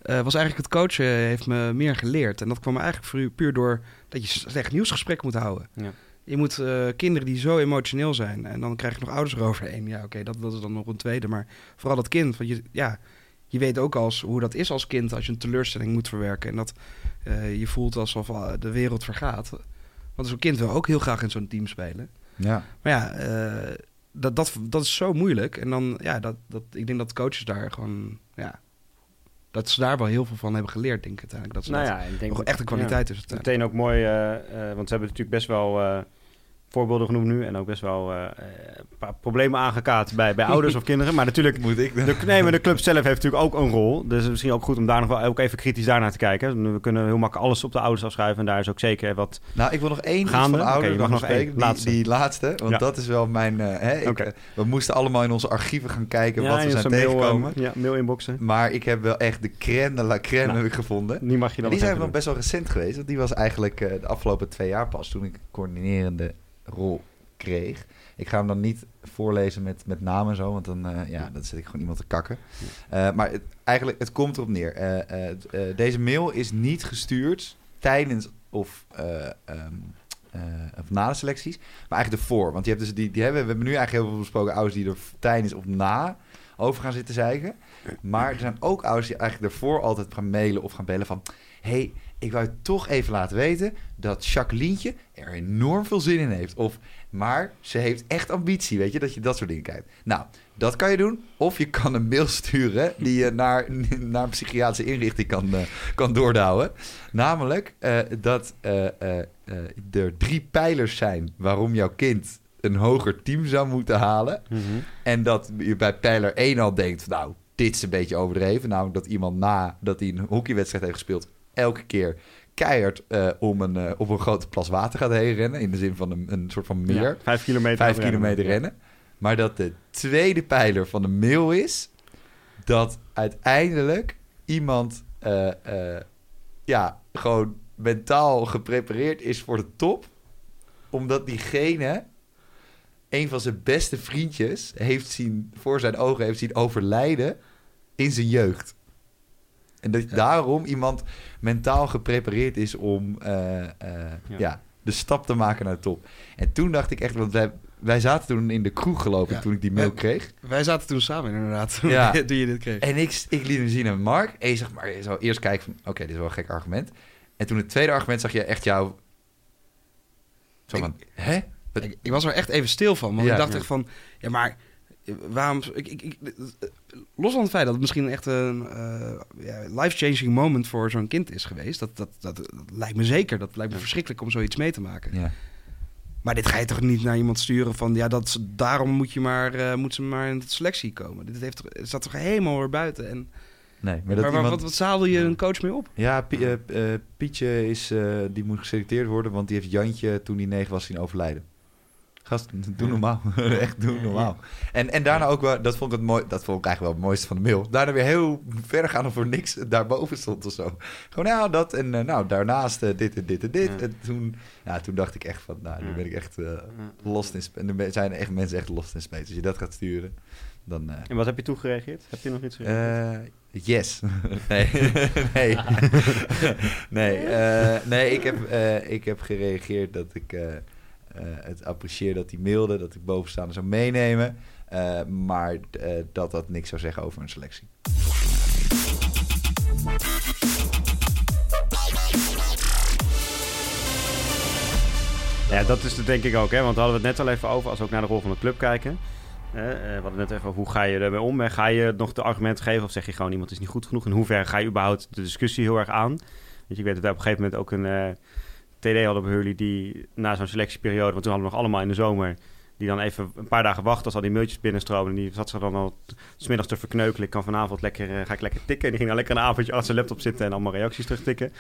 Eh, was eigenlijk het coachen heeft me meer geleerd en dat kwam eigenlijk voor- puur door dat je slecht nieuwsgesprek moet houden. Ja. Je moet eh, kinderen die zo emotioneel zijn en dan krijg je nog ouders eroverheen. Ja, oké, dat, dat is dan nog een tweede, maar vooral dat kind, want je, ja, je weet ook als hoe dat is als kind als je een teleurstelling moet verwerken en dat eh, je voelt alsof eh, de wereld vergaat. Want zo'n kind wil ook heel graag in zo'n team spelen. Ja. Maar ja, dat, dat, dat is zo moeilijk. En dan, ja, dat, dat, ik denk dat coaches daar gewoon, ja, dat ze daar wel heel veel van hebben geleerd, denk ik uiteindelijk. Dat ze Nou dat ja, ik denk nog echt een kwaliteit is. Ja, uiteindelijk. meteen ook mooi, eh, eh, want ze hebben natuurlijk best wel eh, voorbeelden genoemd nu. En ook best wel eh, eh, een paar problemen aangekaart bij, bij ouders of kinderen. Maar natuurlijk, Moet ik de, nee, maar de club zelf heeft natuurlijk ook een rol. Dus het misschien ook goed om daar nog wel ook even kritisch daarnaar te kijken. We kunnen heel makkelijk alles op de ouders afschuiven. En daar is ook zeker wat... Nou, ik wil nog één Gaande? van Oké, ouders nog spreken. Die Laatste. Die, laatste, want Ja. dat is wel mijn... eh, hè, ik, we moesten allemaal in onze archieven gaan kijken wat we zijn zo'n mail, ja, mail inboxen. Maar ik heb wel echt de crème de la crème Nou. heb ik gevonden. Die mag je dan die zijn wel best wel recent geweest. Want die was eigenlijk de afgelopen twee jaar pas toen ik coördinerende rol kreeg. Ik ga hem dan niet voorlezen met, met namen en zo, want dan eh, ja, dan zit ik gewoon iemand te kakken. Eh, maar het, eigenlijk, het komt erop neer. Eh, deze mail is niet gestuurd tijdens of, of na de selecties, maar eigenlijk ervoor. Want je hebt dus die, die hebben, we hebben nu eigenlijk heel veel besproken ouders die er tijdens of na over gaan zitten zeiken. Maar er zijn ook ouders die eigenlijk ervoor altijd gaan mailen of gaan bellen van... hey, ik wou je toch even laten weten dat Jacquelientje er enorm veel zin in heeft. Of, maar ze heeft echt ambitie, weet je, dat je dat soort dingen kijkt. Nou, dat kan je doen. Of je kan een mail sturen die je naar, naar een psychiatrische inrichting kan, eh, kan doordouwen. Namelijk eh, dat eh, er drie pijlers zijn waarom jouw kind een hoger team zou moeten halen. Mhm. En dat je bij pijler 1 al denkt, nou, dit is een beetje overdreven. Namelijk dat iemand nadat hij een hockeywedstrijd heeft gespeeld, elke keer keihard eh, om, een, eh, op een grote plas water gaat heen rennen. In de zin van een, een soort van meer. Ja, vijf kilometer. Vijf rennen. kilometer rennen. Maar dat de tweede pijler van de mail is dat uiteindelijk iemand eh, ja, gewoon mentaal geprepareerd is voor de top. Omdat diegene een van zijn beste vriendjes heeft zien, voor zijn ogen heeft zien overlijden in zijn jeugd. En dat daarom iemand mentaal geprepareerd is om eh, eh, ja. Ja. de stap te maken naar de top. En toen dacht ik echt, want wij, wij zaten toen in de kroeg Ja. toen ik die mail kreeg. Wij zaten toen samen inderdaad, Ja. toen je dit kreeg. En ik, ik liet hem zien aan Mark. En je zegt, maar je zou eerst kijken van, oké, dit is wel een gek argument. En toen het tweede argument zag je echt jou... Zo Ik- van, hè? Ik, ik was er echt even stil van, want ik dacht echt van, ja maar eh, waarom... Ik, ik, los van het feit dat het misschien echt een eh, ja, life-changing moment voor zo'n kind is geweest, dat, dat, dat, dat lijkt me zeker, dat lijkt me verschrikkelijk om zoiets mee te maken. Ja. Maar dit ga je toch niet naar iemand sturen van, ja, dat, daarom moet, je maar, eh, moet ze maar in de selectie komen. Dit heeft, staat toch helemaal erbuiten. En, Nee, maar dat iemand... wat, wat zadel je Ja. een coach mee op? Ja, eh, Pietje is, die moet geselecteerd worden, want die heeft Jantje toen hij negen was zien overlijden. Gast, doe normaal. Echt, doe normaal. En, en daarna ook wel, dat vond ik, het mooi, dat vond ik eigenlijk wel het mooiste van de mail. Daarna weer heel ver gaan of er niks daarboven stond of zo. Gewoon, nou, dat en eh, nou, daarnaast eh, dit en dit en dit. Ja. En toen, ja, toen dacht ik echt van, nou, nu Ja. ben ik echt eh, Ja. lost in space. En er zijn echt mensen echt lost in space. Als je dat gaat sturen, dan... eh, En wat heb je toegereageerd? Heb je nog iets gereageerd? eh, yes. nee. nee. nee. eh, nee, ik heb, eh, ik heb gereageerd dat ik eh, eh, het apprecieer dat hij mailde, dat ik bovenstaande zou meenemen. eh, maar eh, dat dat niks zou zeggen over een selectie. Ja, dat is het denk ik ook, hè? want we hadden het net al even over als we ook naar de rol van de club kijken. Eh, eh, we hadden net even over hoe ga je ermee om? En ga je nog de argumenten geven of zeg je gewoon iemand is niet goed genoeg? In hoeverre ga je überhaupt de discussie heel erg aan? Want je weet dat wij op een gegeven moment ook een eh, TD hadden bij jullie die na zo'n selectieperiode, want toen hadden we nog allemaal in de zomer, die dan even een paar dagen wachten als al die mailtjes binnenstromen. En die zat ze dan al t- 's middags te verkneukelen. Ik kan vanavond lekker, eh, ga ik lekker tikken. En die ging dan lekker een avondje achter zijn laptop zitten en allemaal reacties terugtikken.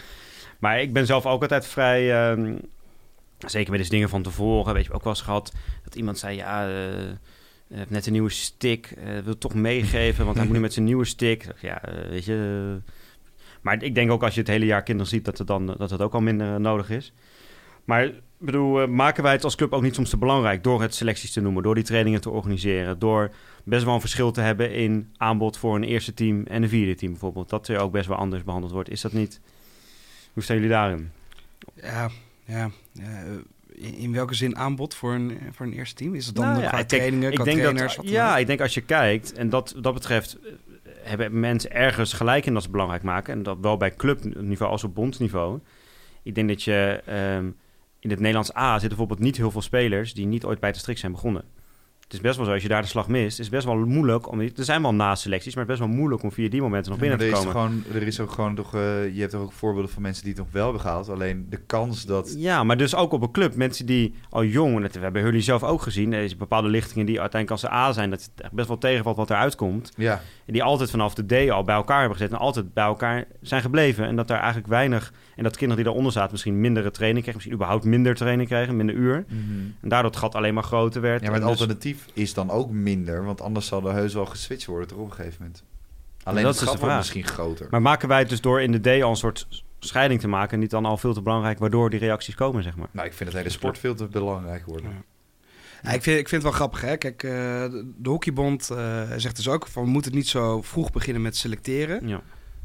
Maar ik ben zelf ook altijd vrij... ehm, Zeker met deze dingen van tevoren, weet je, ook wel eens gehad dat iemand zei, ja, heeft net een nieuwe stick, eh, wil toch meegeven, want hij moet nu met zijn nieuwe stick. Ja, weet je. Maar ik denk ook als je het hele jaar kinderen ziet, dat het dan dat het ook al minder nodig is. Maar bedoel, eh, maken wij het als club ook niet soms te belangrijk door het selecties te noemen, door die trainingen te organiseren, door best wel een verschil te hebben in aanbod voor een eerste team en een vierde team bijvoorbeeld, dat er ook best wel anders behandeld wordt. Is dat niet? Hoe staan jullie daarin? Ja, ja. ja, eh, in, welke zin aanbod voor een, voor een eerste team? Is het dan Nou ja, qua ik denk- trainingen, ik denk trainers? dat, ja, ik denk als je kijkt, en dat, dat betreft hebben mensen ergens gelijk in dat ze belangrijk maken. En dat wel bij clubniveau als op bondsniveau. Ik denk dat je ehm, in het Nederlands A zitten bijvoorbeeld niet heel veel spelers die niet ooit bij de strik zijn begonnen. Het is best wel zo, als je daar de slag mist, is het best wel moeilijk. Om, er zijn wel na-selecties, maar het is best wel moeilijk om via die momenten nog Ja, binnen te er is komen. Gewoon, er is ook gewoon toch, eh, je hebt toch ook voorbeelden van mensen die het nog wel hebben gehaald. Alleen de kans dat... Ja, maar dus ook op een club. Mensen die al jong, en dat we hebben jullie zelf ook gezien, er is bepaalde lichtingen die uiteindelijk als ze A zijn, dat het echt best wel tegenvalt wat eruit komt. Ja, En die altijd vanaf de D al bij elkaar hebben gezet en altijd bij elkaar zijn gebleven. En dat daar eigenlijk weinig... En dat kinderen die daaronder zaten misschien mindere training kregen. Misschien überhaupt minder training kregen, minder uur. En daardoor het gat alleen maar groter werd. ja maar het En alternatief is dan ook minder. Want anders zal er heus wel geswitcht worden toch op een gegeven moment. Alleen dat het is gat de wordt vraag. misschien groter. Maar maken wij het dus door in de D al een soort scheiding te maken... en niet dan al veel te belangrijk waardoor die reacties komen, zeg maar. Nou, ik vind het hele sport veel te belangrijk worden. Ja. Ja, ik, vind, ik vind het wel grappig, hè. Kijk, eh, de, de hockeybond eh, zegt dus ook van... we moeten het niet zo vroeg beginnen met selecteren. Ja.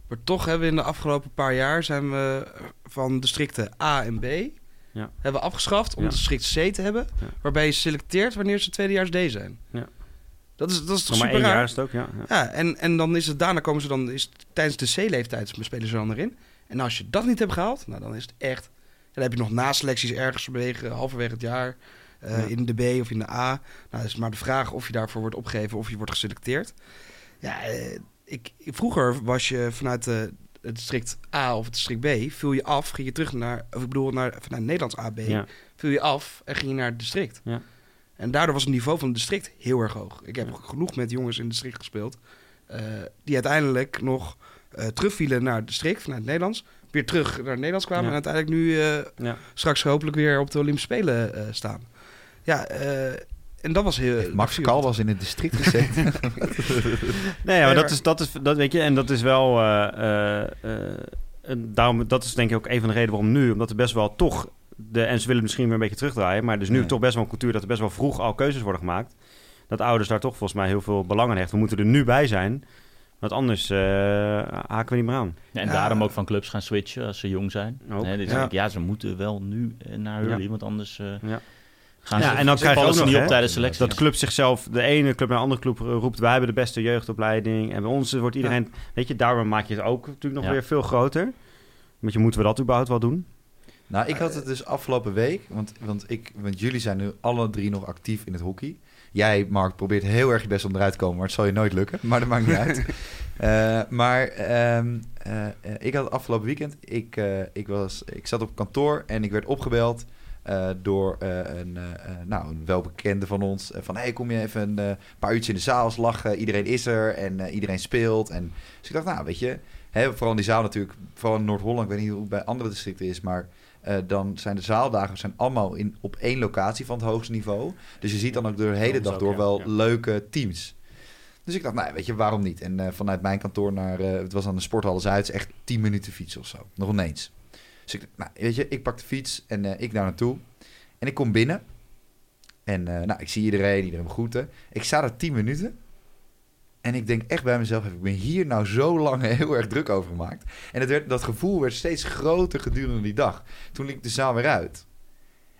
Maar toch hebben we in de afgelopen paar jaar... zijn we van districten A en B... Ja. hebben we afgeschaft om Ja. district C te hebben... Waarbij je selecteert wanneer ze tweedejaars D zijn. Ja. Dat is, dat is toch maar super één raar? jaar is het ook, ja. ja. Ja, en, en dan is het daarna komen ze dan... Is het tijdens de C-leeftijd spelen ze dan erin. En als je dat niet hebt gehaald... nou, dan is het echt... Dan heb je nog naselecties ergens halverwege, halverwege het jaar... eh, Ja. in de B of in de A. Nou, is maar de vraag of je daarvoor wordt opgegeven of je wordt geselecteerd. Ja, eh, ik, vroeger was je vanuit de, district A of het district B, viel je af, ging je terug naar, of ik bedoel, naar, vanuit Nederlands AB, Ja. viel je af en ging je naar het district. Ja. En daardoor was het niveau van het district heel erg hoog. Ik heb Ja. genoeg met jongens in het district gespeeld, eh, die uiteindelijk nog eh, terugvielen naar het district vanuit het Nederlands, weer terug naar het Nederlands kwamen en uiteindelijk nu eh, straks hopelijk weer op de Olympische Spelen staan. Ja, eh, en dat was heel... Max Kal was in het district gezeten. Nee, ja, maar dat is, dat is, dat weet je, en dat is wel, eh, eh, eh, en daarom, dat is denk ik ook een van de redenen waarom nu, omdat er best wel toch De, en ze willen misschien weer een beetje terugdraaien. Maar dus nu toch best wel een cultuur dat er best wel vroeg al keuzes worden gemaakt. Dat ouders daar toch volgens mij heel veel belang aan hechten. We moeten er nu bij zijn. Want anders eh, haken we niet meer aan. Ja, en Ja. daarom ook van clubs gaan switchen als ze jong zijn. Ook. Dus Ja. ja. ja, ze moeten wel nu naar Ja. want anders eh, Ja. Gaan Ja, ze, en dan krijg je ook nog, niet op tijdens selectie. Dat club zichzelf, de ene club naar de andere club roept... wij hebben de beste jeugdopleiding. En bij ons wordt iedereen... Weet je, daarom maak je het ook natuurlijk nog Ja. weer veel groter. Want je moeten we dat überhaupt wel doen? Nou, ik had het dus afgelopen week, want, want, ik, want jullie zijn nu alle drie nog actief in het hockey. Jij, Mark, probeert heel erg je best om eruit te komen, maar het zal je nooit lukken. Maar dat maakt niet uit. Eh, maar ehm, eh, eh, ik had het afgelopen weekend, ik, ik, was, ik zat op kantoor en ik werd opgebeld eh, door eh, een, eh, nou, een welbekende van ons. van, hey, kom je even een paar uurtjes in de zaal lachen? Iedereen is er en iedereen speelt. En, dus ik dacht, nou, weet je, hè, vooral in die zaal natuurlijk, vooral in Noord-Holland, ik weet niet hoe het bij andere districten is, maar... dan zijn de zaaldagen zijn allemaal in, op één locatie van het hoogste niveau. Dus je ziet dan ook door de hele dag door wel leuke teams. Dus ik dacht, nou weet je, waarom niet? En vanuit mijn kantoor naar, het was aan de Sporthal Zuid, echt 10 minuten fietsen of zo. Nog ineens. Dus ik nou weet je, ik pak de fiets en eh, ik daar naartoe. En ik kom binnen. En eh, nou, ik zie iedereen, iedereen begroeten. Ik sta daar 10 minuten. En ik denk echt bij mezelf, heb ik me hier nou zo lang heel erg druk over gemaakt. En het werd, dat gevoel werd steeds groter gedurende die dag. Toen liep ik de zaal weer uit.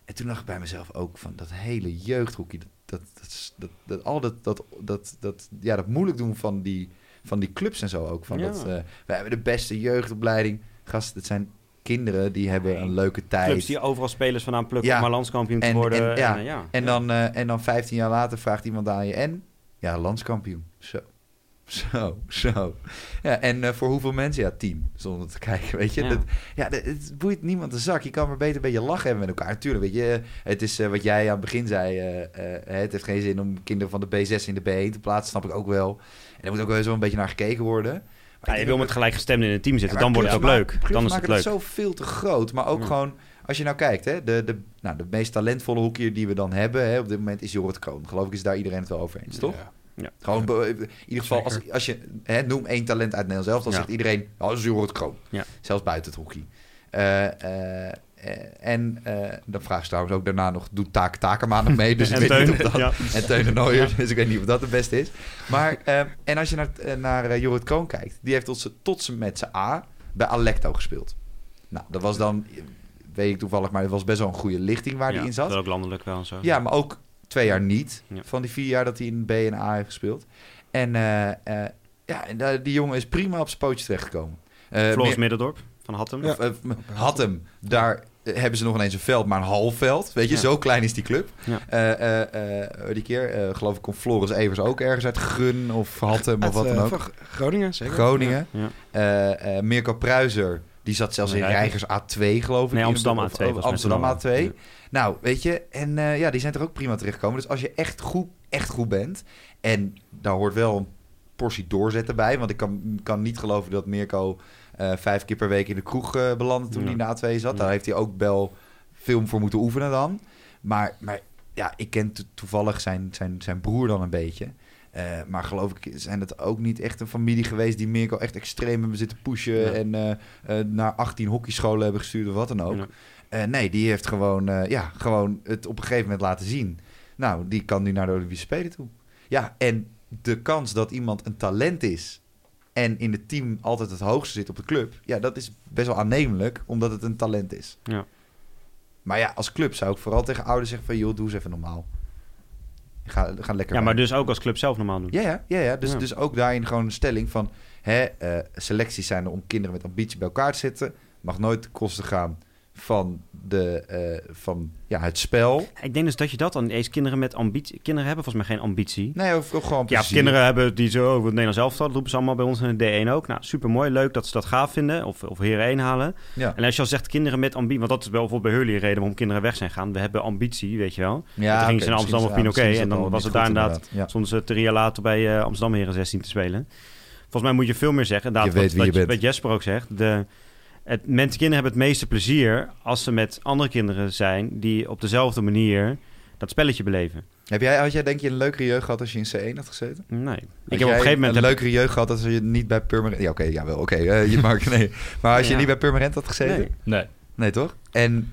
En toen dacht ik bij mezelf ook van dat hele jeugdhoekje, dat, dat, dat, dat, al dat, dat, dat, dat, ja, dat moeilijk doen van die, van die clubs en zo ook. Van Ja. dat, eh, wij hebben de beste jeugdopleiding. Gast, het zijn kinderen die hebben een leuke tijd. Clubs die overal spelers vandaan plukken Ja. om maar landskampioen te En- worden. en- ja. eh, ja. En, dan, eh, en dan 15 jaar later vraagt iemand aan je en? Ja, landskampioen. Zo. Zo, zo. Ja, en eh, voor hoeveel mensen? Ja, tien. Zonder te kijken, weet je. Ja. Dat, ja, dat- het boeit niemand de zak. Je kan maar beter een beetje lachen hebben met elkaar. Natuurlijk, weet je. Het is wat jij aan het begin zei. het heeft geen zin om kinderen van de B6 in de B1 te plaatsen. Snap ik ook wel. En er moet ook wel zo een beetje naar gekeken worden. Maar Ja, je wil met gelijkgestemden in een team zitten, ja, dan wordt het ook leuk. Dan is het leuk. zo veel te groot. Maar ook Ja. gewoon, als je nou kijkt, hè, de, de, nou, de meest talentvolle hoekier die we dan hebben hè, op dit moment is Jorrit Kroon. Geloof ik is daar iedereen het wel over eens, toch? Ja. Ja. Gewoon, in ieder geval, als, als je hè, noem één talent uit Nederland zelf, dan Ja. zegt iedereen, oh, dat is Jorrit Kroon. Ja. Zelfs buiten het hockey. Eh, eh, en eh, dan vraag je trouwens ook daarna nog, doet Taak Takema nog mee? Dus ik En weet Teun, niet of dat... ja. En Teun de Nooijer, dus ik weet niet of dat het beste is. Maar, eh, en als je naar, eh, naar eh, Jorrit Kroon kijkt, die heeft tot z'n- tot zijn met zijn A bij Alecto gespeeld. Nou, dat was dan, eh, weet ik toevallig, maar het was best wel een goede lichting waar Ja, hij in zat. dat ook landelijk wel en zo. Ja, maar ook twee jaar niet. Ja. Van die vier jaar dat hij in B en A heeft gespeeld. En eh, eh, ja, en, eh, die jongen is prima op zijn pootje terechtgekomen. Eh, Floris meer- Middendorp van Hattem. of, eh, had hem. Daar eh, hebben ze nog ineens een veld, maar een half veld. Weet je, Ja. zo klein is die club. Ja. Eh, eh, eh, die keer, eh, geloof ik, komt Floris Evers ook ergens uit Gun of Hattem of wat dan eh, ook. Groningen, zeker. Groningen. Ja. Eh, eh, Mirko Pruiser, die zat zelfs in Reigers. Reigers A2, geloof ik. Nee, Amsterdam of- A2 of- Amsterdam z'n allen. A2. Ja. Nou, weet je, en eh, ja, die zijn er ook prima terechtgekomen. Dus als je echt goed, echt goed bent, en daar hoort wel een portie doorzetten bij, want ik kan, kan niet geloven dat Mirko eh, vijf keer per week in de kroeg eh, belandde toen Ja. hij de A2 zat. Daar heeft hij ook wel veel voor moeten oefenen dan. Maar, maar ja, ik ken to- toevallig zijn, zijn, zijn broer dan een beetje. Eh, maar geloof ik zijn het ook niet echt een familie geweest die Mirko echt extreem hebben zitten pushen Ja. en eh, eh, naar 18 hockeyscholen hebben gestuurd of wat dan ook. Ja. Eh, nee, die heeft gewoon, eh, ja, gewoon het op een gegeven moment laten zien. Nou, die kan nu naar de Olympische Spelen toe. Ja, en de kans dat iemand een talent is en in het team altijd het hoogste zit op de club, ja, dat is best wel aannemelijk, omdat het een talent is. Ja. Maar ja, als club zou ik vooral tegen ouders zeggen van, joh, doe eens even normaal. Ga, ga lekker Ja, maar bij. dus ook als club zelf normaal doen. Ja, ja, ja, ja. Dus, Ja. dus ook daarin gewoon een stelling van... Hè, eh, selecties zijn er om kinderen met ambitie bij elkaar te zetten. Mag nooit ten koste gaan van, de, eh, van ja, het spel. Ik denk dus dat je dat dan eens kinderen met ambitie... Kinderen hebben volgens mij geen ambitie. Nee, of, of gewoon Ja, kinderen hebben die zo over het Nederlands elftal. Dat roepen ze allemaal bij ons in de D1 ook. Nou, super mooi. Leuk dat ze dat gaaf vinden. Of, of heren 1 halen. Ja, En als je al zegt kinderen met ambitie... Want dat is wel bijvoorbeeld bij Hurley een reden waarom kinderen weg zijn gaan. We hebben ambitie, weet je wel. ja toen gingen ze in Amsterdam of misschien is en dan was het daar inderdaad- Ja. Stonden ze drie jaar later bij eh, Amsterdam Heren 16 te spelen. Volgens mij moet je veel meer zeggen. Inderdaad, Je weet wat, wie je wat, bent. wat Jesper ook zegt. De, het, mensen, kinderen hebben het meeste plezier als ze met andere kinderen zijn... die op dezelfde manier dat spelletje beleven. Heb jij, had jij denk je een leukere jeugd gehad als je in C1 had gezeten? Nee. Ik heb op een jij gegeven moment... een heb- leukere jeugd gehad als je niet bij Purmerend... Ja, oké, ja wel, oké. eh, je mag, nee. Maar als je Ja. niet bij Purmerend had gezeten? Nee. Nee. Nee. toch? En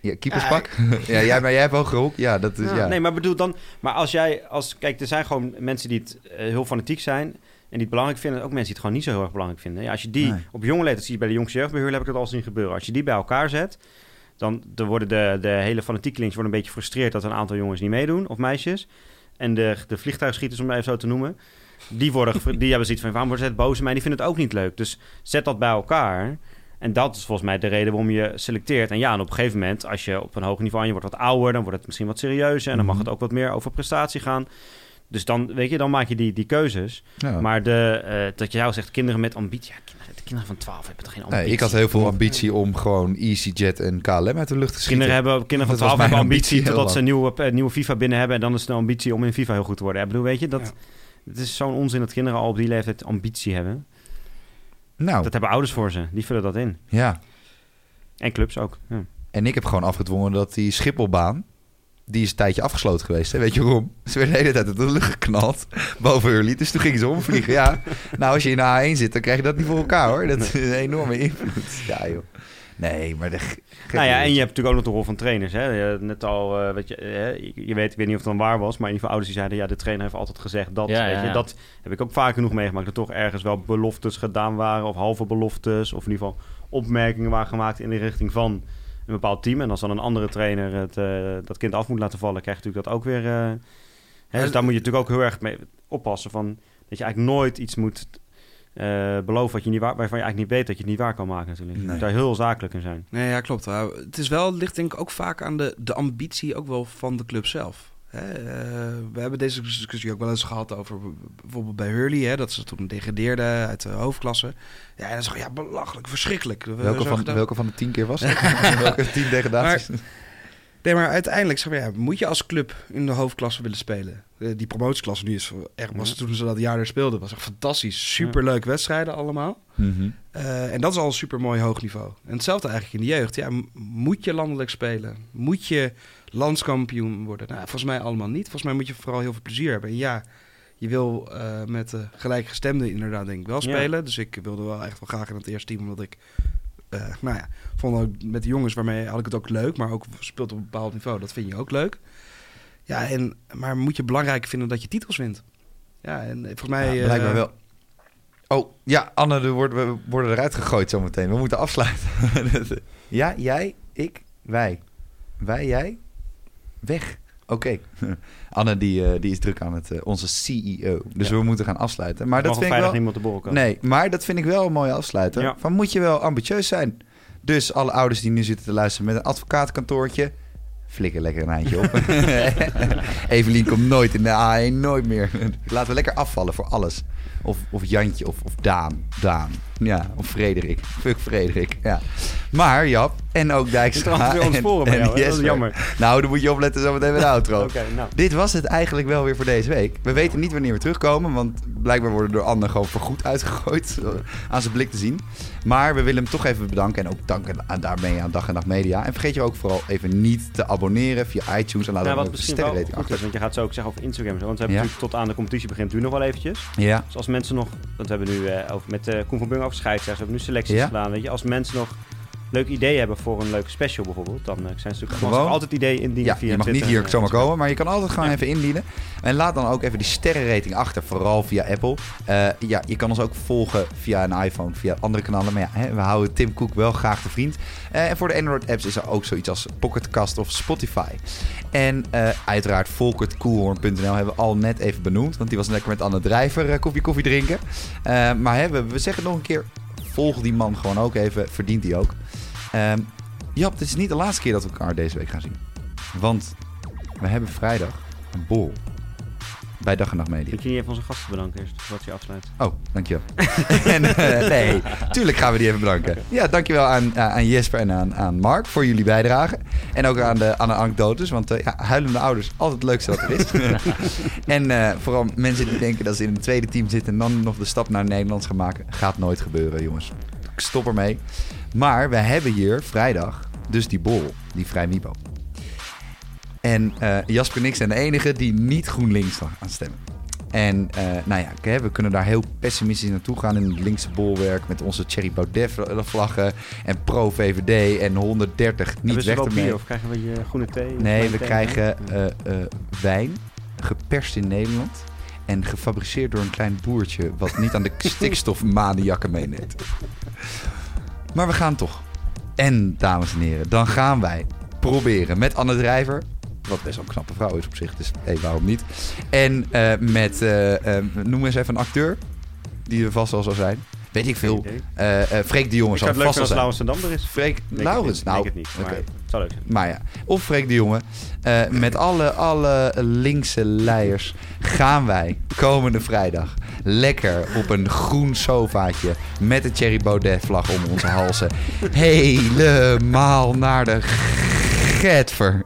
Ja, keeperspak. Ja, jij, maar jij hebt hoge hoek. Ja, dat is... Ja, Ja, Nee, maar bedoel dan... Maar als jij... Als, kijk, er zijn gewoon mensen die het eh, heel fanatiek zijn... en die het belangrijk vinden. Ook mensen die het gewoon niet zo heel erg belangrijk vinden. Ja, als je die Nee. op jonge leeftijd... zie je bij de jongste jeugdbeheer... heb ik het al zien gebeuren. Als je die bij elkaar zet... dan, dan worden de, de hele fanatiekelings worden een beetje gefrustreerd... dat een aantal jongens niet meedoen, of meisjes. En de, de vliegtuigschieters, om het even zo te noemen... die, worden, die hebben zoiets van... waarom worden ze het boos mij? Die vinden het ook niet leuk. Dus zet dat bij elkaar... En dat is volgens mij de reden waarom je selecteert. En ja, en op een gegeven moment, als je op een hoger niveau en je wordt wat ouder, dan wordt het misschien wat serieuzer. En dan mag Mhm. het ook wat meer over prestatie gaan. Dus dan, weet je, dan maak je die, die keuzes. Ja. Maar de, eh, dat je jou zegt, kinderen met ambitie. Ja, kinderen, de kinderen van 12 hebben toch geen ambitie? Nee, ik had heel veel ambitie om gewoon EasyJet en KLM uit de lucht te schieten. Kinderen, hebben, kinderen van Dat was 12 mijn hebben ambitie, ambitie totdat ze een nieuwe, eh, nieuwe FIFA binnen hebben. En dan is het een ambitie om in FIFA heel goed te worden. Ik bedoel, weet je, dat, Ja. het is zo'n onzin dat kinderen al op die leeftijd ambitie hebben. Nou, Dat hebben ouders voor ze. Die vullen dat in. ja. En clubs ook. Ja. En ik heb gewoon afgedwongen dat die Schipholbaan... Die is een tijdje afgesloten geweest. Hè? Weet je waarom? Ze werden de hele tijd uit de lucht geknald. Boven Hurley. Dus toen gingen ze omvliegen. Ja. Nou, als je in de A1 zit, dan krijg je dat niet voor elkaar hoor. Dat is een enorme invloed. Ja, joh. Nee, maar de. Nou ja, en je hebt natuurlijk ook nog de rol van trainers. Hè? Net al, eh, weet je, eh, je weet, ik weet niet of het dan waar was, maar in ieder geval ouders die zeiden, ja, de trainer heeft altijd gezegd dat. Ja, weet ja, je, ja. Dat heb ik ook vaak genoeg meegemaakt. Dat toch ergens wel beloftes gedaan waren, of halve beloftes, of in ieder geval opmerkingen waren gemaakt in de richting van een bepaald team. En als dan een andere trainer het, eh, dat kind af moet laten vallen, krijg je natuurlijk dat ook weer. eh, hè? Dus daar moet je natuurlijk ook heel erg mee oppassen van dat je eigenlijk nooit iets moet. eh, beloven wat je niet waar, waarvan je eigenlijk niet weet dat je het niet waar kan maken natuurlijk. Je moet daar heel zakelijk in zijn. Nee, ja, klopt. Nou, het is wel, het ligt denk ik ook vaak aan de, de ambitie ook wel van de club zelf. Hè, eh, we hebben deze discussie ook wel eens gehad over bijvoorbeeld bij Hurley, hè, dat ze toen degradeerden uit de hoofdklasse. Ja, en dan zeg je, ja, belachelijk, verschrikkelijk. We- welke, van, welke van de tien keer was het? welke tien degradaties? Nee, maar uiteindelijk zeg maar, ja, moet je als club in de hoofdklasse willen spelen. Eh, die promotieklasse nu is echt, was Ja. toen ze dat jaar er speelden, was echt fantastisch. Superleuke wedstrijden allemaal. Mhm. Eh, en dat is al een super mooi hoog niveau. En hetzelfde eigenlijk in de jeugd. Ja, moet je landelijk spelen? Moet je landskampioen worden? Nou, volgens mij allemaal niet. Volgens mij moet je vooral heel veel plezier hebben. En ja, je wil eh, met de gelijkgestemden inderdaad denk ik wel Ja. spelen. Dus ik wilde wel echt wel graag in het eerste team, omdat ik... eh, nou ja, vond ook met de jongens waarmee had ik het ook leuk, maar ook speelt op een bepaald niveau. Dat vind je ook leuk. Ja, en, maar moet je belangrijk vinden dat je titels wint? Ja, en volgens mij... Ja, blijkbaar eh, wel. Oh, ja, Anne, er worden, we worden eruit gegooid zometeen. We moeten afsluiten. ja, jij, ik, wij. Wij, jij, weg. Oké. Anne, die, eh, die is druk aan het... eh, onze CEO. Dus Ja. we moeten gaan afsluiten. Maar dat vind ik wel... niemand te borrel komen. Nee, maar dat vind ik wel een mooie afsluiter. Ja. Van moet je wel ambitieus zijn. Dus alle ouders die nu zitten te luisteren met een advocaatkantoortje... Flikker lekker een eindje op. Evelien komt nooit in de A1, nooit meer. Laten we lekker afvallen voor alles. Of, of Jantje, of, of Daan. Daan. Ja, of Frederik. Fuck Frederik. Ja. Maar Jap, en ook Dijkstra. het sporen bij en jou, hè? Dat is jammer. Nou, dan moet je opletten zometeen met de outro. Nou. Dit was het eigenlijk wel weer voor deze week. We weten niet wanneer we terugkomen, want blijkbaar worden door Anne gewoon voorgoed uitgegooid. eh, Aan zijn blik te zien. Maar we willen hem toch even bedanken en ook danken aan, daarmee aan Dag en Nacht Media. En vergeet je ook vooral even niet te abonneren via iTunes en laat Nou, ook een sterrenrating is, achter. want je gaat zo ook zeggen over Instagram. want we hebben Ja. natuurlijk tot aan de competitie begint nu nog wel eventjes. Ja, Dus als mensen nog, want we hebben nu eh, over, met eh Koen van Bung over scheidsrechters, we hebben nu selecties Ja. gedaan. Weet je, als mensen nog leuk idee hebben voor een leuke special bijvoorbeeld, dan eh, zijn ze natuurlijk Gewoon. altijd ideeën indienen ja via je mag niet hier en, eh, zomaar komen, maar je kan altijd gewoon Ja. even indienen. En laat dan ook even die sterrenrating achter, vooral via Apple. Eh, ja, je kan ons ook volgen via een iPhone, via andere kanalen. Maar ja, hè, we houden Tim Cook wel graag te vriend. En voor de Android-apps is er ook zoiets als Pocketcast of Spotify. En uiteraard volkertkoelhoorn.nl hebben we al net even benoemd. Want die was lekker met Anne Drijver eh, koffie koffie drinken. Maar hè, we, we zeggen het nog een keer, volg die man gewoon ook even. Verdient hij ook. Ehm Jap, dit is niet de laatste keer dat we elkaar deze week gaan zien. Want we hebben vrijdag een bol bij Dag en Nacht Media. Moet je niet even onze gasten bedanken eerst, voordat je afsluit. Oh, dankjewel. en, eh, nee, tuurlijk gaan we die even bedanken. Ja, dankjewel aan, aan aan Jesper en aan, aan Mark voor jullie bijdrage. En ook aan de, aan de anekdotes, want eh, ja, huilende ouders, altijd het leukste wat er is. en eh, vooral mensen die denken dat ze in een tweede team zitten en dan nog de stap naar Nederlands gaan maken. Gaat nooit gebeuren, jongens. Ik stop ermee. Maar we hebben hier vrijdag dus die bol, die Vrij Mipo. En eh, Jasper en ik zijn de enige die niet GroenLinks gaan stemmen. En eh, nou ja, we kunnen daar heel pessimistisch naartoe gaan in het linkse bolwerk met onze Thierry Baudet vlaggen en pro-VVD en 130 niet Hebben weg ermee. bier of krijgen we je groene thee? Nee, Groene we thee? krijgen eh, eh, wijn, geperst in Nederland. En gefabriceerd door een klein boertje wat niet aan de stikstofmaniakken meeneemt. Maar we gaan toch. En, dames en heren, dan gaan wij proberen met Anne Drijver. Wat best wel een knappe vrouw is op zich, dus hey, waarom niet? En eh, met, eh, noem eens even een acteur. Die er vast al zou zijn. Weet ik veel. Eh eh Freek de Jonge Ik zal zou het leuk vast vinden al als zijn. Laurens de Dam er is. Freek, Laurens, nou, denk het niet, maar oké. het zou leuk zijn. Maar ja, of Freek de Jonge. eh, met alle, alle linkse leiers gaan wij komende vrijdag lekker op een groen sofaatje met een Thierry Baudet vlag om onze halsen helemaal naar de Getver.